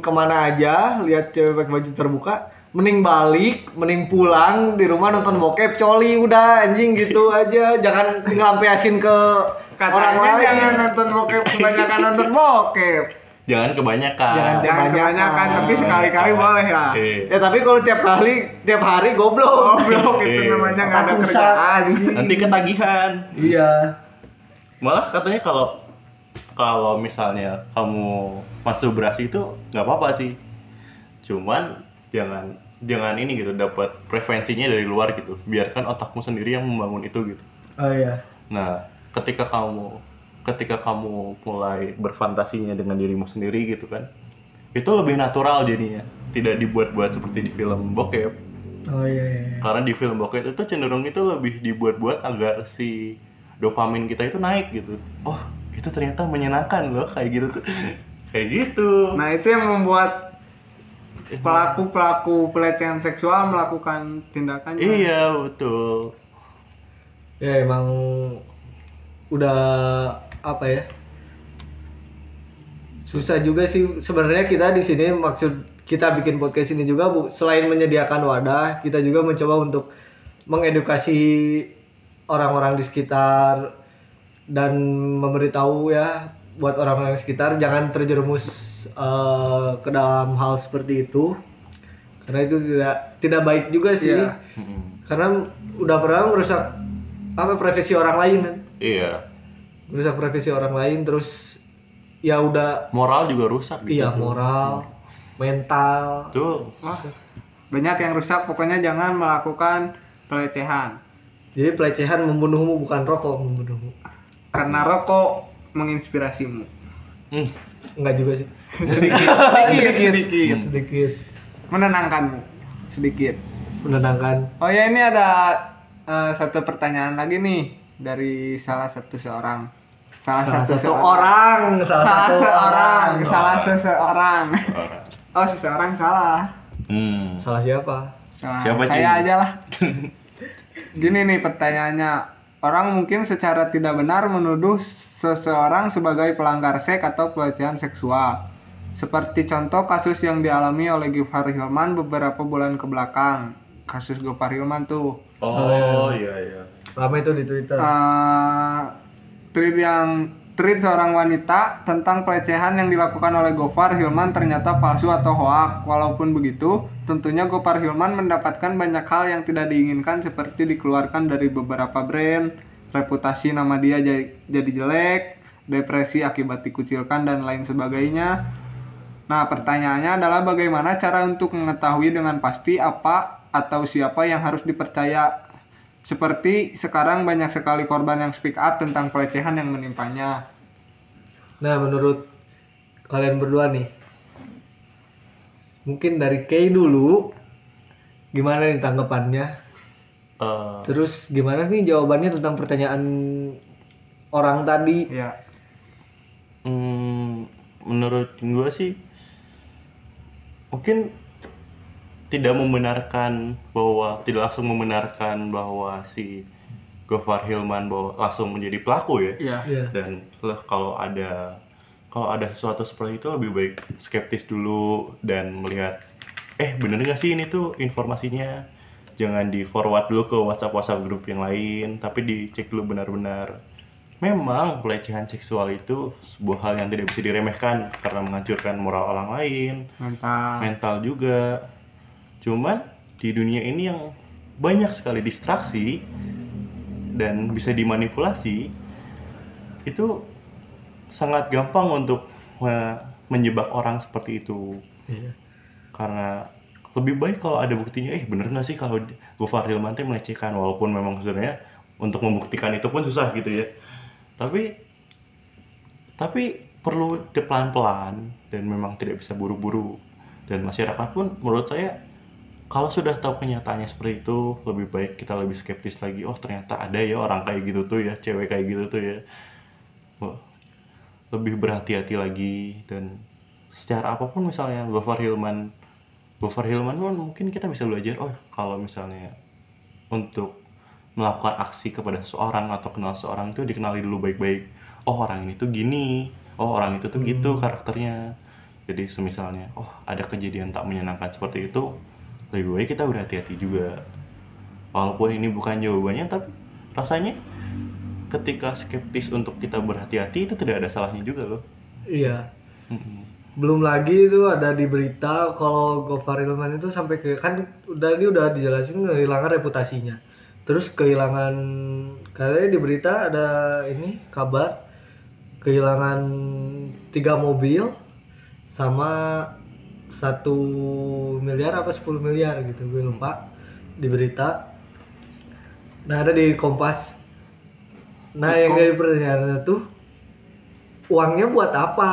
ke mana aja, lihat cewek pakai baju terbuka, mending balik, mending pulang di rumah nonton bokep, coli udah anjing gitu aja, jangan ngelampiasin ke orang katanya lain. jangan nonton bokep kebanyakan nonton bokep Jangan kebanyakan. Jangan jangan Kebanyakan. kebanyakan tapi sekali-kali boleh lah Iya. Ya tapi kalau tiap kali tiap hari goblok. goblok itu Iya. namanya nggak ada kerjaan anjing. Nanti ketagihan. Iya. Malah katanya kalau kalau misalnya kamu masturbasi itu nggak apa-apa sih. Cuman jangan jangan ini gitu dapat preferensinya dari luar gitu. Biarkan otakmu sendiri yang membangun itu gitu. Oh iya. Nah, ketika kamu ketika kamu mulai berfantasinya dengan dirimu sendiri gitu kan, itu lebih natural jadinya. Tidak dibuat-buat seperti di film bokep. Oh iya iya. iya. Karena di film bokep itu cenderung itu lebih dibuat-buat agar si dopamin kita itu naik gitu. Oh, itu ternyata menyenangkan loh kayak gitu tuh. kayak gitu. nah itu yang membuat pelaku pelaku pelecehan seksual melakukan tindakannya Iya, betul. Ya emang udah apa ya susah juga sih sebenarnya kita di sini maksud kita bikin podcast ini juga bu, selain menyediakan wadah kita juga mencoba untuk mengedukasi orang-orang di sekitar dan memberitahu ya buat orang-orang di sekitar jangan terjerumus eh, ke dalam hal seperti itu karena itu tidak tidak baik juga sih. Mm-mm. karena udah pernah merusak apa privasi orang lain kan Iya. merusak privasi orang lain terus ya udah Moral juga rusak gitu. iya moral mental Tuh. Wah, banyak yang rusak pokoknya jangan melakukan pelecehan jadi pelecehan membunuhmu bukan rokok membunuhmu karena rokok menginspirasimu? Hmm. enggak juga sih. Sedikit. Sedikit. Sedikit. Sedikit. Menenangkanmu. Sedikit. Menenangkan. Oh ya ini ada eh, satu pertanyaan lagi nih dari salah satu seorang. Salah, salah satu, satu seorang. orang salah salah satu seorang. orang. salah seseorang. Orang. oh seseorang salah. Hmm. salah siapa? Salah Siapa, saya aja lah. Gini nih pertanyaannya orang mungkin secara tidak benar menuduh seseorang sebagai pelanggar seks atau pelecehan seksual. Seperti contoh kasus yang dialami oleh Gifar Hilman beberapa bulan ke belakang. Kasus Gofar Hilman tuh. Oh, iya iya. lama itu di twitter. Eh, tweet yang tweet seorang wanita tentang pelecehan yang dilakukan oleh Gofar Hilman ternyata palsu atau hoak. Walaupun begitu, tentunya Gofar Hilman mendapatkan banyak hal yang tidak diinginkan seperti dikeluarkan dari beberapa brand, reputasi nama dia jadi, jadi jelek, depresi akibat dikucilkan dan lain sebagainya. Nah, pertanyaannya adalah bagaimana cara untuk mengetahui dengan pasti apa atau siapa yang harus dipercaya seperti sekarang banyak sekali korban yang speak up tentang pelecehan yang menimpanya. nah menurut kalian berdua nih mungkin dari Kay dulu gimana nih tanggapannya? Eh, terus gimana nih jawabannya tentang pertanyaan orang tadi? Ya, hmm, menurut gue sih mungkin tidak membenarkan bahwa tidak langsung membenarkan bahwa si Gofar Hilman bahwa langsung menjadi pelaku ya iya. Iya. dan kalau ada kalau ada sesuatu seperti itu lebih baik skeptis dulu dan melihat eh bener nggak sih ini tuh informasinya jangan di forward dulu ke WhatsApp WhatsApp grup yang lain tapi dicek dulu benar-benar memang pelecehan seksual itu sebuah hal yang tidak bisa diremehkan karena menghancurkan moral orang lain Mantap. mental juga cuman di dunia ini yang banyak sekali distraksi dan bisa dimanipulasi itu sangat gampang untuk me- menjebak orang seperti itu. Iya. karena lebih baik kalau ada buktinya eh bener nggak sih kalau Gofar Hilman teh melecehkan? Walaupun memang sebenarnya untuk membuktikan itu pun susah gitu ya. Tapi tapi perlu pelan-pelan dan memang tidak bisa buru-buru. Dan masyarakat pun menurut saya kalau sudah tahu kenyataannya seperti itu lebih baik kita lebih skeptis lagi. Oh ternyata ada ya orang kayak gitu tuh ya cewek kayak gitu tuh ya. Wah, lebih berhati-hati lagi dan secara apa pun misalnya Gofar Hilman Gofar Hilman pun mungkin kita bisa belajar oh kalau misalnya untuk melakukan aksi kepada seseorang atau kenal seseorang itu dikenali dulu baik-baik. Oh orang ini tuh gini. Oh orang itu tuh gitu karakternya. Jadi semisalnya oh ada kejadian tak menyenangkan seperti itu lebih baik kita berhati-hati juga. Walaupun ini bukan jawabannya tapi rasanya ketika skeptis untuk kita berhati-hati itu tidak ada salahnya juga loh. Iya. Belum lagi itu ada di berita kalau Gofar Hilman itu sampai ke kan udah ini udah dijelasin kehilangan reputasinya. Terus kehilangan katanya di berita ada ini kabar kehilangan tiga mobil sama satu miliar apa 10 miliar gitu gue lupa di berita nah ada di Kompas nah yang dari pertanyaannya tuh uangnya buat apa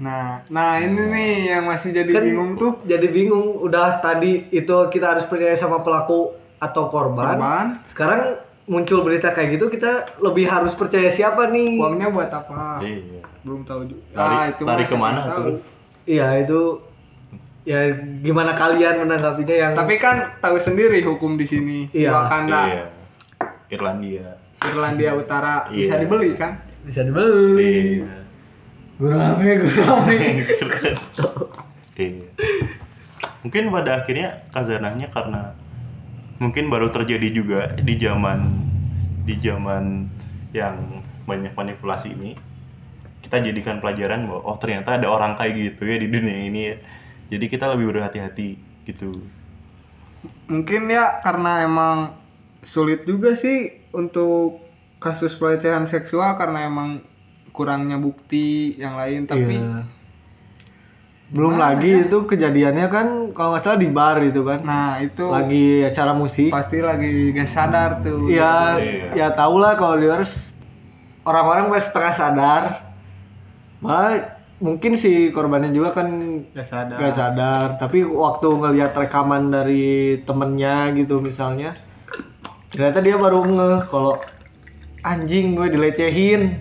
Nah, nah ini nih yang masih jadi Kan- bingung tuh jadi bingung udah tadi itu kita harus percaya sama pelaku atau korban, korban sekarang muncul berita kayak gitu kita lebih harus percaya siapa nih uangnya buat apa? Iya. Belum tahu juga. Lari- Ah, lari mah ke mana tuh? iya itu ya gimana kalian menanggapinya yang Tapi kan tahu sendiri hukum di sini di Iya. Wakanda. Iya. Irlandia. Irlandia Utara bisa Iya. dibeli kan Bisa dibeli. Iya. Guru HP, guru HP. Iya. Mungkin pada akhirnya kazanahnya karena mungkin baru terjadi juga di zaman di zaman yang banyak manipulasi ini kita jadikan pelajaran bahwa oh ternyata ada orang kayak gitu ya di dunia ini ya. Jadi kita lebih berhati-hati gitu. mungkin ya karena emang sulit juga sih untuk kasus pelecehan seksual karena emang kurangnya bukti yang lain tapi Iya. Belum Gimana lagi ya? itu kejadiannya kan kalau nggak salah di bar itu kan. nah itu Lagi acara musik. pasti lagi gak sadar tuh Ya, Iya. ya tau lah kalau di luar s- orang-orang masih setengah sadar. Malah mungkin si korbannya juga kan gak sadar gak sadar. Tapi waktu ngelihat rekaman dari temennya gitu misalnya, ternyata dia baru ngeh kalau anjing gue dilecehin,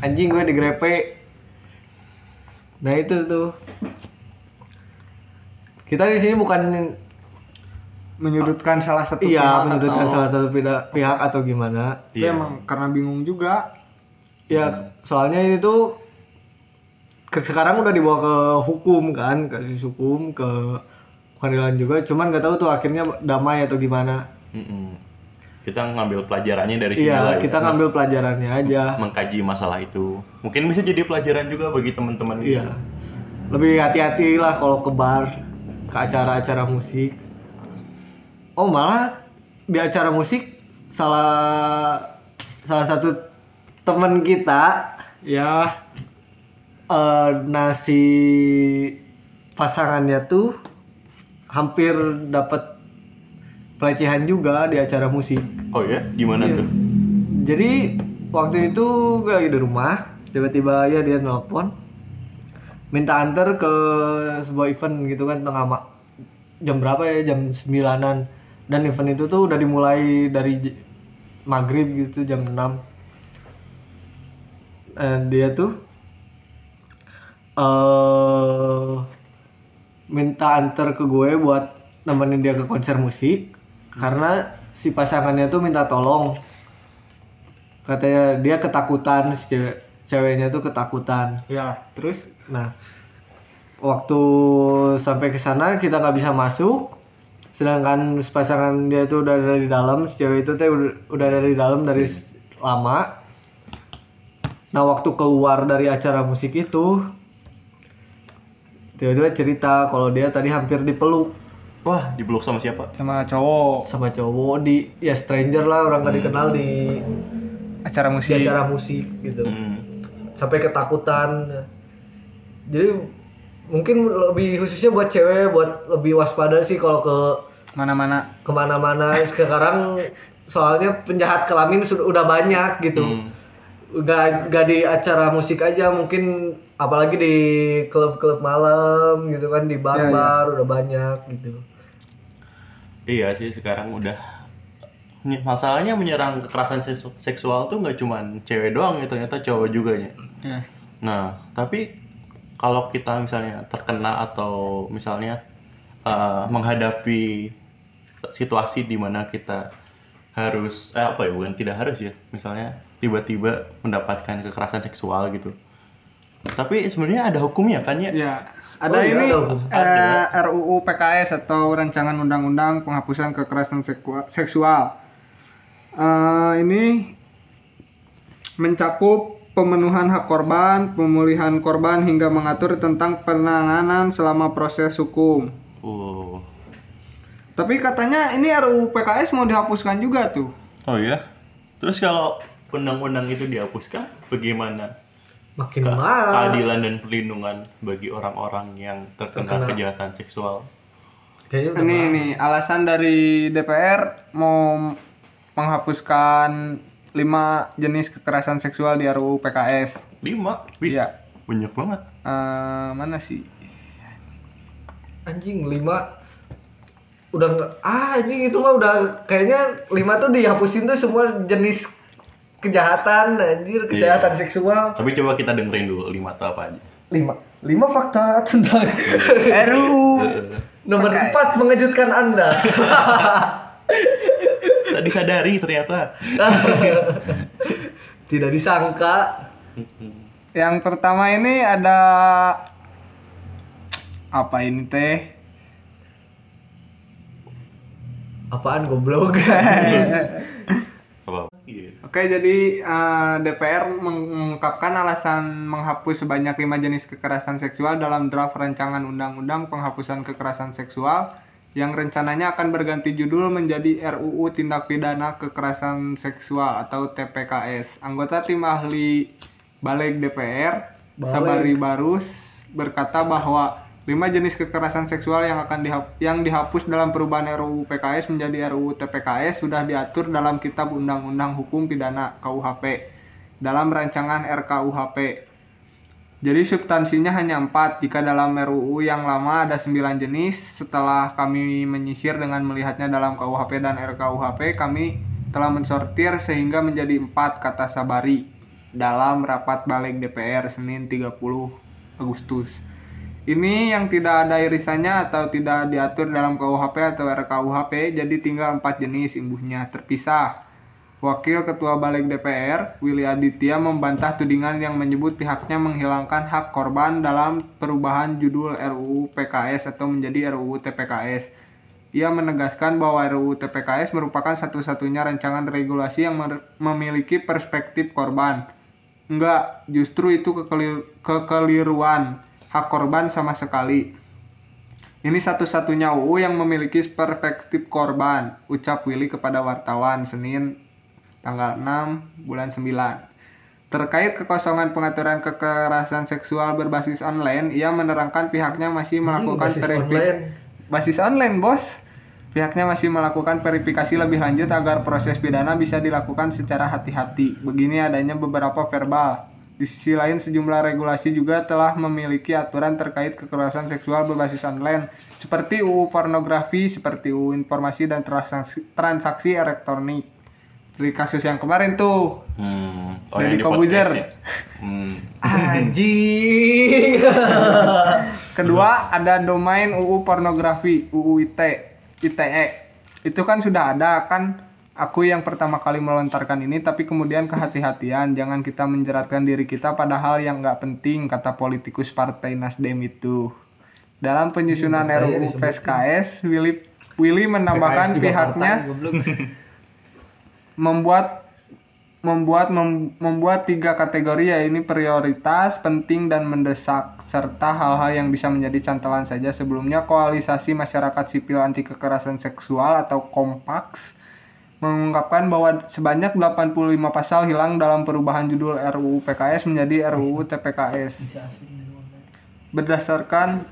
anjing gue digrepe. Nah itu tuh. Kita di sini bukan menyudutkan salah satu iya pihak menyudutkan atau- salah satu pihak, pihak atau gimana. Tapi emang karena bingung juga Ya, soalnya ini tuh sekarang udah dibawa ke hukum kan, ke kasus hukum ke pengadilan juga. Cuman nggak tahu tuh akhirnya damai atau gimana. Mm-mm. Kita ngambil pelajarannya dari sini Iya, lah ya. kita ngambil pelajarannya aja. mengkaji masalah itu. Mungkin bisa jadi pelajaran juga bagi teman-teman gitu. Iya. Lebih hati-hati lah kalau ke bar, ke acara-acara musik. Oh malah di acara musik salah salah satu teman kita ya eh nasi pasangannya tuh hampir dapat pelecehan juga di acara musik. Oh ya, gimana Iya. tuh? Jadi waktu itu gue lagi di rumah, tiba-tiba ya dia nelpon minta antar ke sebuah event gitu kan tengah ma- jam berapa ya jam 9-an dan event itu tuh udah dimulai dari maghrib gitu jam 6 Eh, dia tuh eh minta antar ke gue buat nemenin dia ke konser musik karena si pasangannya tuh minta tolong. Katanya dia ketakutan si cewek ceweknya tuh ketakutan. Ya terus? Nah waktu sampai ke sana kita nggak bisa masuk sedangkan pasangan dia tuh udah ada di dalam si cewek itu teh udah, di dalam dari lama. Nah waktu keluar dari acara musik itu tiba-tiba cerita kalau dia tadi hampir dipeluk. Wah, dipeluk sama siapa? sama cowok. Sama cowok di ya stranger lah orang nggak dikenal di acara di musik. acara musik gitu. Hmm. sampai ketakutan. Jadi mungkin lebih khususnya buat cewek buat lebih waspada sih kalau ke mana-mana. ke mana-mana. Sekarang soalnya penjahat kelamin sudah udah banyak gitu. Hmm. udah gak di acara musik aja mungkin apalagi di klub-klub malam gitu kan di bar-bar udah banyak gitu Iya sih sekarang udah masalahnya menyerang kekerasan seksu- seksual tuh nggak cuman cewek doang ya ternyata cowok juga ya. ya. Nah, tapi kalau kita misalnya terkena atau misalnya eh, menghadapi situasi di mana kita harus eh apa ya bukan tidak harus ya misalnya tiba-tiba mendapatkan kekerasan seksual gitu tapi sebenarnya ada hukumnya kan ya Ya, ada Oh, iya, ini ada hukum. eh, RUU PKS atau Rancangan Undang-Undang Penghapusan Kekerasan Seksual. Eh, ini mencakup pemenuhan hak korban, pemulihan korban hingga mengatur tentang penanganan selama proses hukum. oh Tapi katanya ini RUU PKS mau dihapuskan juga tuh. oh ya terus kalau undang-undang itu dihapuskan bagaimana makin Ke- mahal keadilan dan perlindungan bagi orang-orang yang terkena Terkena. kejahatan seksual kayaknya Ini nih alasan dari DPR mau menghapuskan lima jenis kekerasan seksual di RUU PKS. lima Wih, Iya. banyak banget Eh, mana sih? anjing lima udah nggak ah anjing itu mah udah kayaknya lima tuh dihapusin tuh semua jenis kejahatan anjir kejahatan Iya. seksual tapi coba kita dengerin dulu lima atau apa aja lima lima fakta tentang RUU Eh, nomor Pakai. empat mengejutkan anda tak disadari ternyata Tidak disangka. Yang pertama ini ada apa ini teh? Apaan goblok? Iya Oke, jadi eh, DPR meng- mengungkapkan alasan menghapus sebanyak lima jenis kekerasan seksual dalam draft rancangan undang-undang penghapusan kekerasan seksual yang rencananya akan berganti judul menjadi RUU Tindak Pidana Kekerasan Seksual atau TPKS. Anggota tim ahli Balik DPR, Balik. Sabari Barus, berkata bahwa lima jenis kekerasan seksual yang akan dihap- yang dihapus dalam perubahan RUU PKS menjadi RUU TPKS sudah diatur dalam Kitab Undang-Undang Hukum Pidana KUHP dalam rancangan RKUHP. Jadi substansinya hanya empat. Jika dalam RUU yang lama ada sembilan jenis, setelah kami menyisir dengan melihatnya dalam KUHP dan RKUHP, kami telah mensortir sehingga menjadi empat kata Sabari dalam rapat balik DPR Senin 30 Agustus. Ini yang tidak ada irisannya atau tidak diatur dalam KUHP atau RKUHP, jadi tinggal empat jenis imbuhnya terpisah. Wakil Ketua Balik DPR, Willy Aditya membantah tudingan yang menyebut pihaknya menghilangkan hak korban dalam perubahan judul RUU PKS atau menjadi RUU TPKS. Ia menegaskan bahwa RUU TPKS merupakan satu-satunya rancangan regulasi yang memiliki perspektif korban. Enggak, justru itu kekelir- kekeliruan. Hak korban sama sekali. Ini satu-satunya UU yang memiliki perspektif korban, ucap Willy kepada wartawan Senin tanggal 6 bulan 9. Terkait kekosongan pengaturan kekerasan seksual berbasis online, ia menerangkan pihaknya masih melakukan basis online. basis online, Bos. Pihaknya masih melakukan verifikasi lebih lanjut agar proses pidana bisa dilakukan secara hati-hati. Begini adanya beberapa verbal. Di sisi lain, sejumlah regulasi juga telah memiliki aturan terkait kekerasan seksual berbasis online, seperti UU pornografi, seperti UU informasi dan transaksi, transaksi elektronik. Dari kasus yang kemarin tuh, hmm. Yang di Kobuzer. ya? hmm. Anjing. Kedua ada domain UU pornografi UU IT ITE itu kan sudah ada kan aku yang pertama kali melontarkan ini tapi kemudian kehati-hatian. Jangan kita menjeratkan diri kita pada hal yang nggak penting kata politikus partai Nasdem itu. Dalam penyusunan Ini makanya RUU. PSKS Willy Willy menambahkan PKS pihaknya partai, membuat membuat mem- membuat tiga kategori yaitu prioritas, penting dan mendesak serta hal-hal yang bisa menjadi cantelan saja. Sebelumnya koalisasi masyarakat sipil anti kekerasan seksual atau Kompaks mengungkapkan bahwa sebanyak 85 pasal hilang dalam perubahan judul RUU PKS menjadi RUU TPKS. Berdasarkan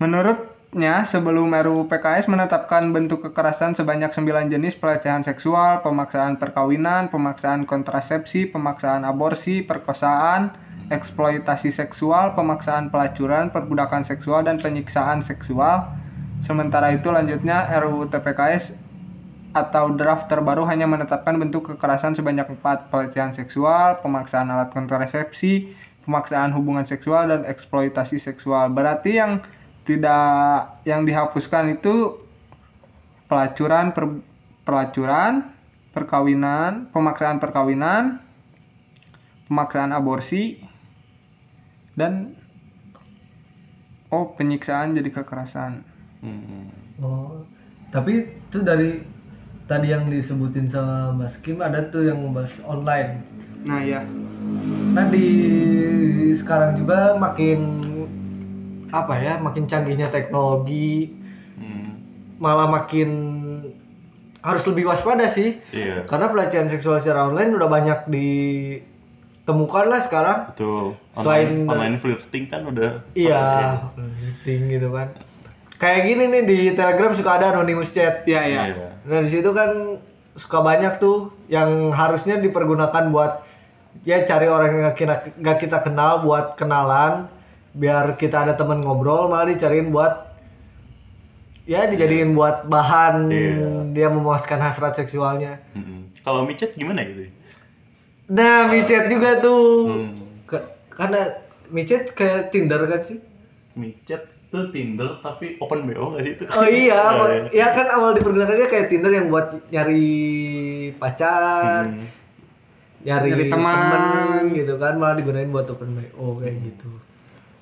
Menurutnya, sebelum RUU PKS menetapkan bentuk kekerasan sebanyak 9 jenis pelecehan seksual, pemaksaan perkawinan, pemaksaan kontrasepsi, pemaksaan aborsi, perkosaan, eksploitasi seksual, pemaksaan pelacuran, perbudakan seksual, dan penyiksaan seksual. Sementara itu lanjutnya RUU TPKS atau draft terbaru hanya menetapkan bentuk kekerasan sebanyak 4 pelecehan seksual, pemaksaan alat kontrasepsi, pemaksaan hubungan seksual dan eksploitasi seksual. Berarti yang tidak yang dihapuskan itu pelacuran per- pelacuran, perkawinan, pemaksaan perkawinan, pemaksaan aborsi dan oh penyiksaan jadi kekerasan. Hmm. Oh, tapi itu dari tadi yang disebutin sama Mas Kim ada tuh yang membahas online. Nah ya. Nah di sekarang juga makin apa ya, makin canggihnya teknologi, Hmm. malah makin harus lebih waspada sih. Iya. Karena pelecehan seksual secara online udah banyak ditemukan lah sekarang. Betul. Selain- Online, online flirting kan udah Iya, meeting gitu kan. Kayak gini nih di Telegram suka ada anonymous chat. Iya Iya. ya. Nah di situ kan suka banyak tuh yang harusnya dipergunakan buat ya cari orang yang gak kita, gak kita kenal buat kenalan biar kita ada teman ngobrol malah dicariin buat ya dijadiin buat bahan Iya. dia memuaskan hasrat seksualnya. Mm-mm. Kalau micet gimana gitu? Nah micet juga tuh Hmm. Ke- karena micet kayak Tinder kan sih micet itu Tinder tapi open BO nggak sih itu? Oh iya, Nah, ya kan awal dipergunakannya kayak Tinder yang buat nyari pacar, Hmm. nyari, Nyari teman. gitu kan, malah digunain buat open BO kayak gitu.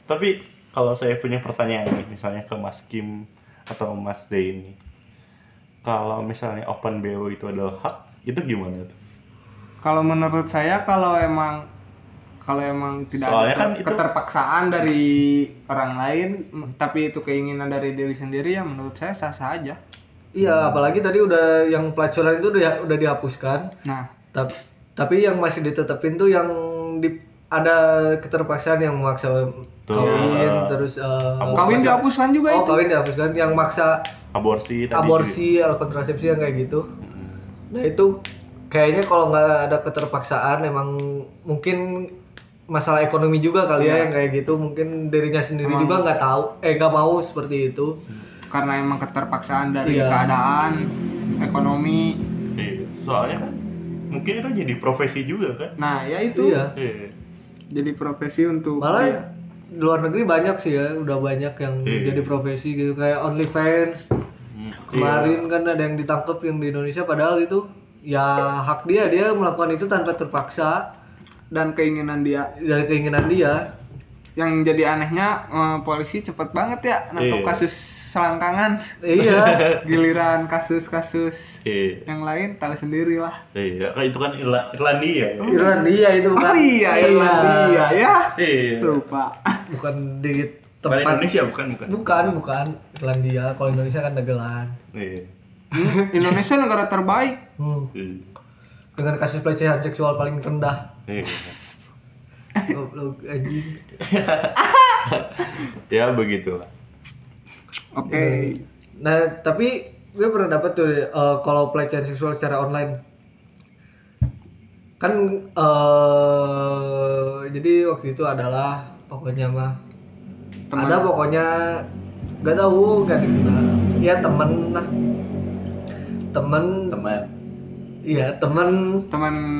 Tapi kalau saya punya pertanyaan nih, misalnya ke Mas Kim atau Mas Day ini, kalau misalnya open BO itu adalah hak, itu gimana tuh? Kalau menurut saya kalau emang kalau emang tidak Soalnya ada kan itu- keterpaksaan dari orang lain, tapi itu keinginan dari diri sendiri ya menurut saya sah-sah aja. Iya, apalagi tadi udah yang pelacuran itu udah udah dihapuskan. Nah, Tapi tapi yang masih ditetepin tuh yang di ada keterpaksaan yang memaksa Tuh. kawin terus eh, kawin dihapuskan juga Oh, itu. kawin dihapuskan yang maksa Aborsi tadi aborsi, alat kontrasepsi yang kayak gitu. Hmm. Nah, itu kayaknya kalau nggak ada keterpaksaan emang mungkin masalah ekonomi juga kali ya Iya. yang kayak gitu mungkin dirinya sendiri Emang- juga nggak tahu eh nggak mau seperti itu Karena emang keterpaksaan dari Iya. keadaan ekonomi. Iya. Soalnya kan mungkin itu jadi profesi juga kan? Nah, ya itu iya Iya. jadi profesi untuk malah di luar negeri banyak sih ya udah banyak yang Iya. jadi profesi gitu kayak OnlyFans Hmm, kemarin kan ada yang ditangkap yang di Indonesia padahal itu ya hak dia dia melakukan itu tanpa terpaksa dan keinginan dia. dari keinginan dia Yang jadi anehnya eh, polisi cepet banget ya nangkep Iya. kasus selangkangan. iya Giliran kasus-kasus Iya. yang lain tahu sendiri lah. Iya, kan itu kan Irla- Irlandia ya. Irlandia itu bukan Oh iya, Irlandia ya. Iya. Lupa. bukan di Bukan tempat Indonesia bukan bukan. bukan bukan Irlandia kalau Indonesia kan dagelan Iya. Hmm, Indonesia negara terbaik. hmm. Iya. Dengan kasus pelecehan seksual paling rendah Iya. Goblok, anjing Ya begitulah. Oke. nah tapi gue pernah dapat tuh eh, kalau pelecehan seksual secara online kan eh jadi waktu itu adalah pokoknya mah Teman. ada pokoknya nggak tahu nggak dikenal ya temen lah temen Teman. Iya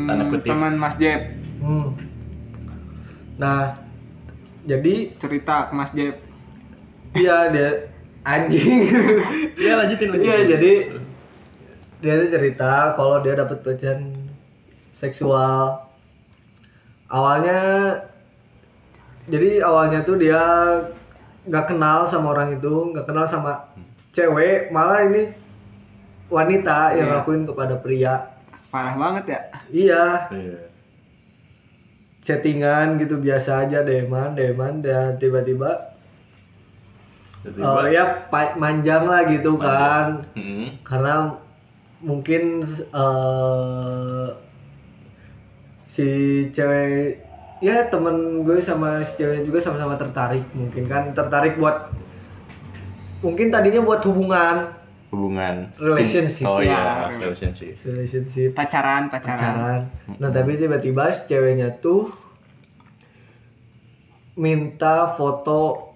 Teman kutip. teman Mas Jeb Hmm. Nah, jadi cerita ke Mas Jeb. iya dia anjing. Iya lanjutin lanjutin. Iya, jadi dia cerita kalau dia dapat pelecehan seksual. Awalnya jadi awalnya tuh dia nggak kenal sama orang itu, nggak kenal sama cewek, malah ini wanita yang ngelakuin kepada pria. Parah banget ya. Iya, Iya. chattingan gitu biasa aja deman deman dan tiba-tiba eh, ya manjang lah gitu kan Hmm. karena mungkin eh si cewek ya temen gue sama si cewek juga sama-sama tertarik mungkin kan tertarik buat mungkin tadinya buat hubungan Hubungan. Relationship. Oh Ya. iya, relationship. relationship Pacaran, pacaran. pacaran. Nah tapi tiba-tiba si ceweknya tuh minta foto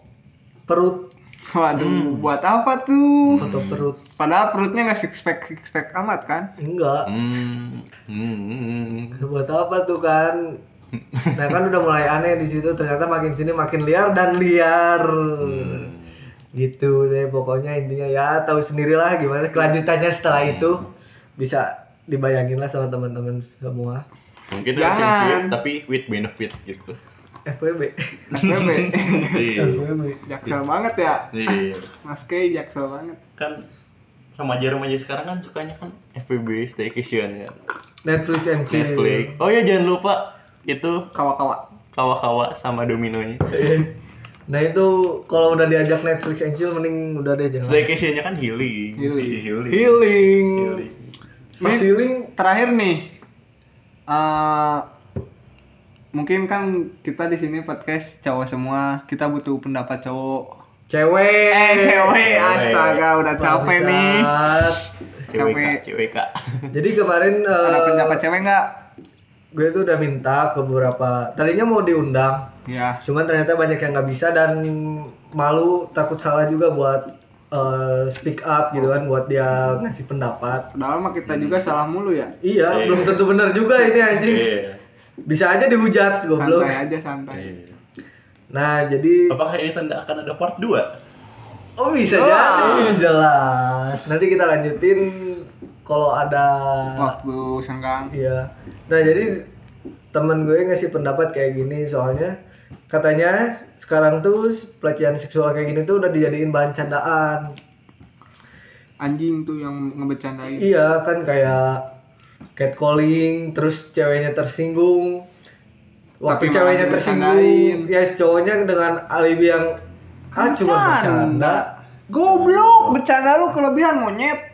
perut, Waduh, buat apa tuh? foto perut. Padahal perutnya nggak six pack six pack amat kan? Enggak. Hmm. Hmm. Buat apa tuh kan? Nah kan udah mulai aneh di situ. Ternyata makin sini makin liar dan liar. Hmm. Gitu deh pokoknya intinya ya tahu sendirilah gimana kelanjutannya setelah itu bisa dibayangin lah sama teman-teman semua. Mungkin relationship tapi with benefit gitu. FWB. FWB. Iya. FWB. Jaksel banget ya. Iya. Mas Kay jaksel banget. Kan remaja-remaja sekarang kan sukanya kan FVB staycation kan. Netflix and chill. Netflix. Oh ya jangan lupa itu Kawa-kawa. kawa-kawa sama dominonya. Nah itu kalau udah diajak Netflix and chill mending udah deh jangan. Staycationnya kan healing. Healing. Healing. Healing. Healing. Ini healing terakhir nih. eh mungkin kan kita di sini podcast cowok semua, kita butuh pendapat cowok. cewek. Eh, cewek, astaga, udah capek nih. Bangsat. Capek. CWK, CWK. Jadi kemarin eh, Ada pendapat cewek nggak? Gue tuh udah minta ke beberapa tadinya mau diundang Ya. cuman ternyata banyak yang nggak bisa dan malu takut salah juga buat eh, speak up gitu kan buat dia ngasih pendapat Padahal mah kita juga salah mulu ya. iya Iya. belum tentu benar juga ini anjing Iya. bisa aja dihujat goblok Santai aja santai. Iya. Nah, jadi Apakah ini tanda akan ada part 2? Oh bisa Wah. jadi jelas. Nanti kita lanjutin kalau ada waktu senggang Iya. Nah jadi temen gue ngasih pendapat kayak gini soalnya katanya sekarang tuh pelecehan seksual kayak gini tuh udah dijadiin bahan candaan. anjing tuh yang ngebecandain Iya kan kayak catcalling terus ceweknya tersinggung. Waktu Tapi ceweknya tersinggung, ya cowoknya dengan alibi yang ah cuma bercanda. goblok bercanda lu kelebihan monyet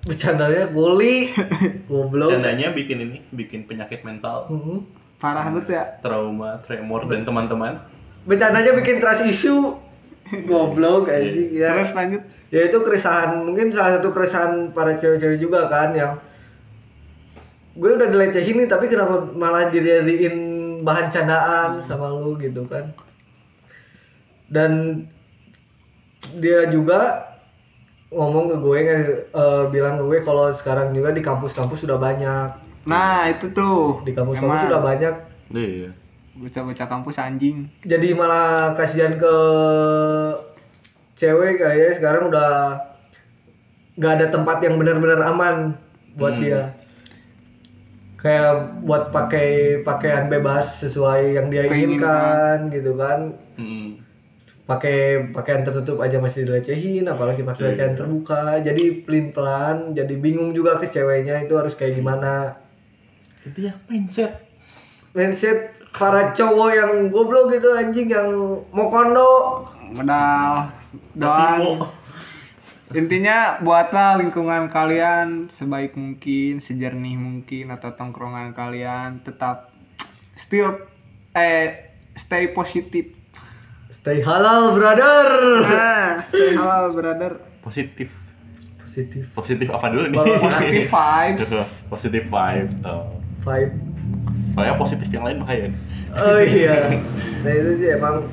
Bercandanya guli. Goblok. Candanya bikin ini, bikin penyakit mental, Mhm. parah banget ya trauma, tremor dan teman-teman. Bercandanya bikin trust issue. Goblok anjing ya. terus lanjut ya itu keresahan mungkin salah satu keresahan para cewek-cewek juga kan yang gue udah dilecehin nih tapi kenapa malah dijadiin bahan candaan sama lu gitu kan dan dia juga ngomong ke gue eh, bilang ke gue kalau sekarang juga di kampus-kampus sudah banyak nah itu tuh di kampus-kampus Emang. sudah banyak Iya. bocah-bocah kampus anjing jadi malah kasihan ke cewek kayaknya sekarang udah nggak ada tempat yang benar-benar aman buat Hmm. dia kayak buat pakai pakaian bebas sesuai yang dia inginkan gitu kan Mm. Pakai pakaian tertutup aja masih dilecehin apalagi pakai Iya. pakaian terbuka. Jadi pelin pelan jadi bingung juga ke ceweknya itu harus kayak gimana. Intinya mindset. mindset para cowok yang goblok gitu anjing yang mau kondo. Modal doang intinya buatlah lingkungan kalian sebaik mungkin sejernih mungkin atau tongkrongan kalian tetap still eh stay positif Stay halal, brother. nah stay halal brother Positif. Positif. Positif apa dulu nih? Positive vibes positif vibe. Oh. Vibe. Soalnya positif yang lain bahaya. Oh iya. Nah itu sih emang.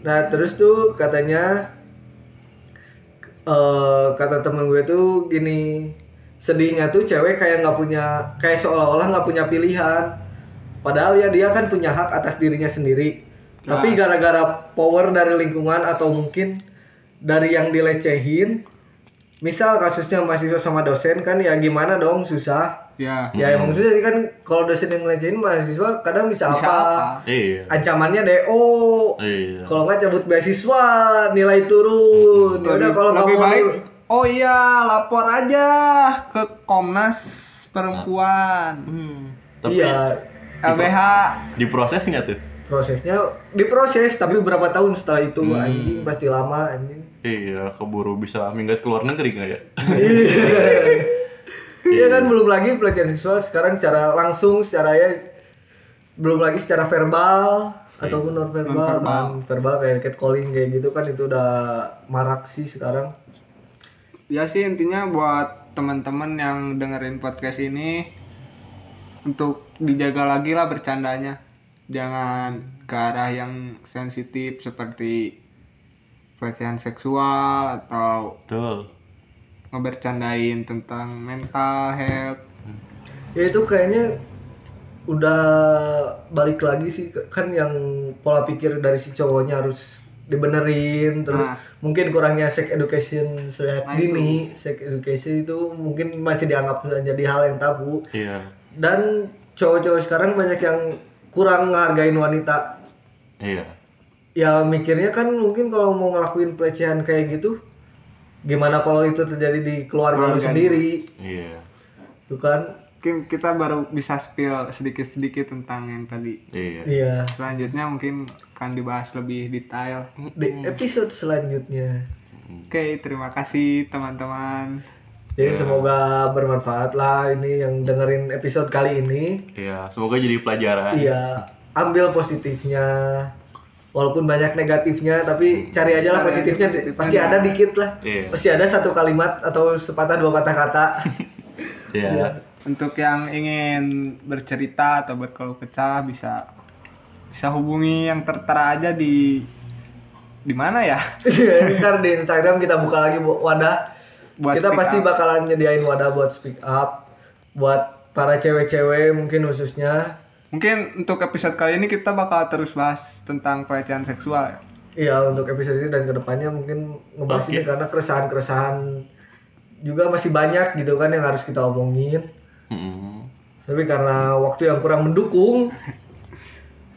Nah terus tuh katanya, eh kata temen gue tuh gini, sedihnya tuh cewek kayak nggak punya, kayak seolah-olah nggak punya pilihan. Padahal ya dia kan punya hak atas dirinya sendiri. Tapi Jelas. gara-gara power dari lingkungan atau mungkin dari yang dilecehin, misal kasusnya mahasiswa sama dosen kan ya gimana dong susah. ya Ya emang susah sih kan kalau dosen yang ngelecehin mahasiswa kadang bisa, bisa apa? apa Iya. Ancamannya DO. Iya. Kalau nggak cabut beasiswa, nilai turun. Ya udah kalau nggak baik oh iya lapor aja ke Komnas Perempuan Hmm. Tapi Iya, LBH diproses nggak tuh? Prosesnya diproses tapi berapa tahun setelah itu Hmm. anjing pasti lama anjing. Iya, keburu bisa minggat ke luar negeri nggak ya? Iya kan belum lagi pelecehan seksual sekarang secara langsung secara ya belum lagi secara verbal ataupun non verbal Non-verbal. kan verbal kayak catcalling kayak gitu kan itu udah marak sih sekarang ya sih intinya buat teman-teman yang dengerin podcast ini untuk dijaga lagi lah bercandanya jangan ke arah yang sensitif seperti pelecehan seksual atau Betul. ngebercandain tentang mental health ya itu kayaknya udah balik lagi sih kan yang pola pikir dari si cowoknya harus dibenerin terus Nah. mungkin kurangnya sex education sehat Nah, dini sex education itu mungkin masih dianggap jadi hal yang tabu Iya. dan cowok-cowok sekarang banyak yang kurang ngehargain wanita. Iya. ya mikirnya kan mungkin kalau mau ngelakuin pelecehan kayak gitu gimana kalau itu terjadi di keluarga lu sendiri? Iya. tuh kan? Mungkin kita baru bisa spill sedikit-sedikit tentang yang tadi. Iya. iya. Selanjutnya mungkin akan dibahas lebih detail. Di episode selanjutnya. Oke terima kasih teman-teman Jadi semoga bermanfaat lah ini yang dengerin episode kali ini. Iya, semoga jadi pelajaran. Iya, ambil positifnya. Walaupun banyak negatifnya, tapi cari aja lah positifnya. positifnya. Pasti ada dikit lah. Iya. Pasti ada satu kalimat atau sepatah dua patah kata. Iya. untuk yang ingin bercerita atau berkeluh kesah bisa bisa hubungi yang tertera aja di di mana ya Ntar di Instagram kita buka lagi bu- wadah. Buat kita pasti up. bakalan nyediain wadah buat speak up. Buat para cewek-cewek mungkin khususnya Mungkin untuk episode kali ini kita bakal terus bahas tentang pelecehan seksual ya. Iya untuk episode ini dan ke depannya mungkin ngebahas Oke. ini karena keresahan-keresahan juga masih banyak gitu kan yang harus kita omongin. Mm-mm. Tapi karena waktu yang kurang mendukung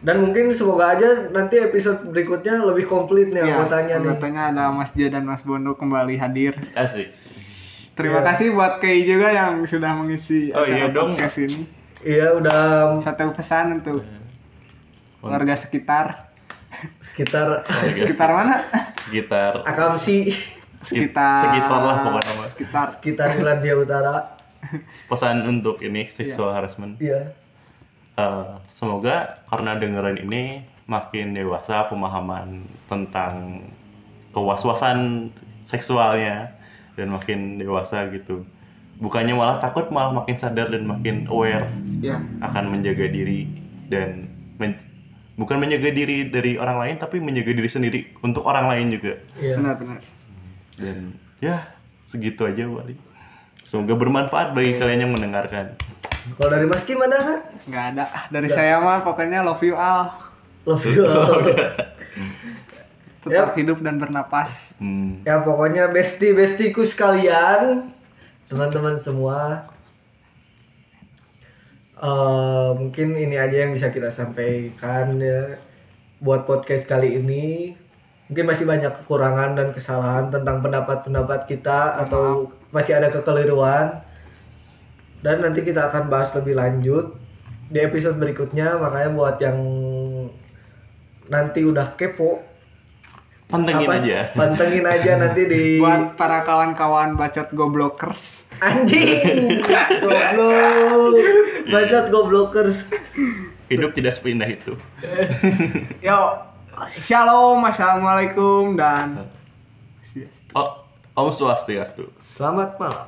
dan mungkin semoga aja nanti episode berikutnya lebih komplit nih Iya, anggotanya nih. anggotanya ada Mas J dan Mas Bondo kembali hadir. asik Terima Iya. kasih buat Kei juga yang sudah mengisi Oh, iya dong. podcast ini. Iya udah Satu pesan untuk warga sekitar. sekitar Warga Sekitar mana? sekitar Akamsi Sekitar sekitar lah pokoknya. Sekitar. sekitar Irlandia Utara. pesan untuk ini sexual harassment Iya. Eh, semoga karena dengerin ini makin dewasa pemahaman tentang kewaswasan seksualnya dan makin dewasa gitu bukannya malah takut malah makin sadar dan makin aware Ya. akan menjaga diri dan men- bukan menjaga diri dari orang lain tapi menjaga diri sendiri untuk orang lain juga Iya. Benar-benar. dan ya segitu aja Wali semoga bermanfaat bagi kalian yang mendengarkan Kalau dari Mas Kim ada kan? Nggak ada. Dari saya mah pokoknya love you all. Love you. Tetap hidup dan bernapas. hmm. ya pokoknya bestie bestiku sekalian, teman-teman semua. Eh, mungkin ini aja yang bisa kita sampaikan ya buat podcast kali ini. Mungkin masih banyak kekurangan dan kesalahan tentang pendapat-pendapat kita atau masih ada kekeliruan. Dan nanti kita akan bahas lebih lanjut di episode berikutnya. Makanya buat yang nanti udah kepo pantengin apa- aja Pantengin aja nanti di Buat para kawan-kawan bacot goblokers. anjing. Goblok. Bacot goblokers. hidup tidak sepindah itu Yo, shalom, assalamualaikum dan oh om swastiastu Selamat malam.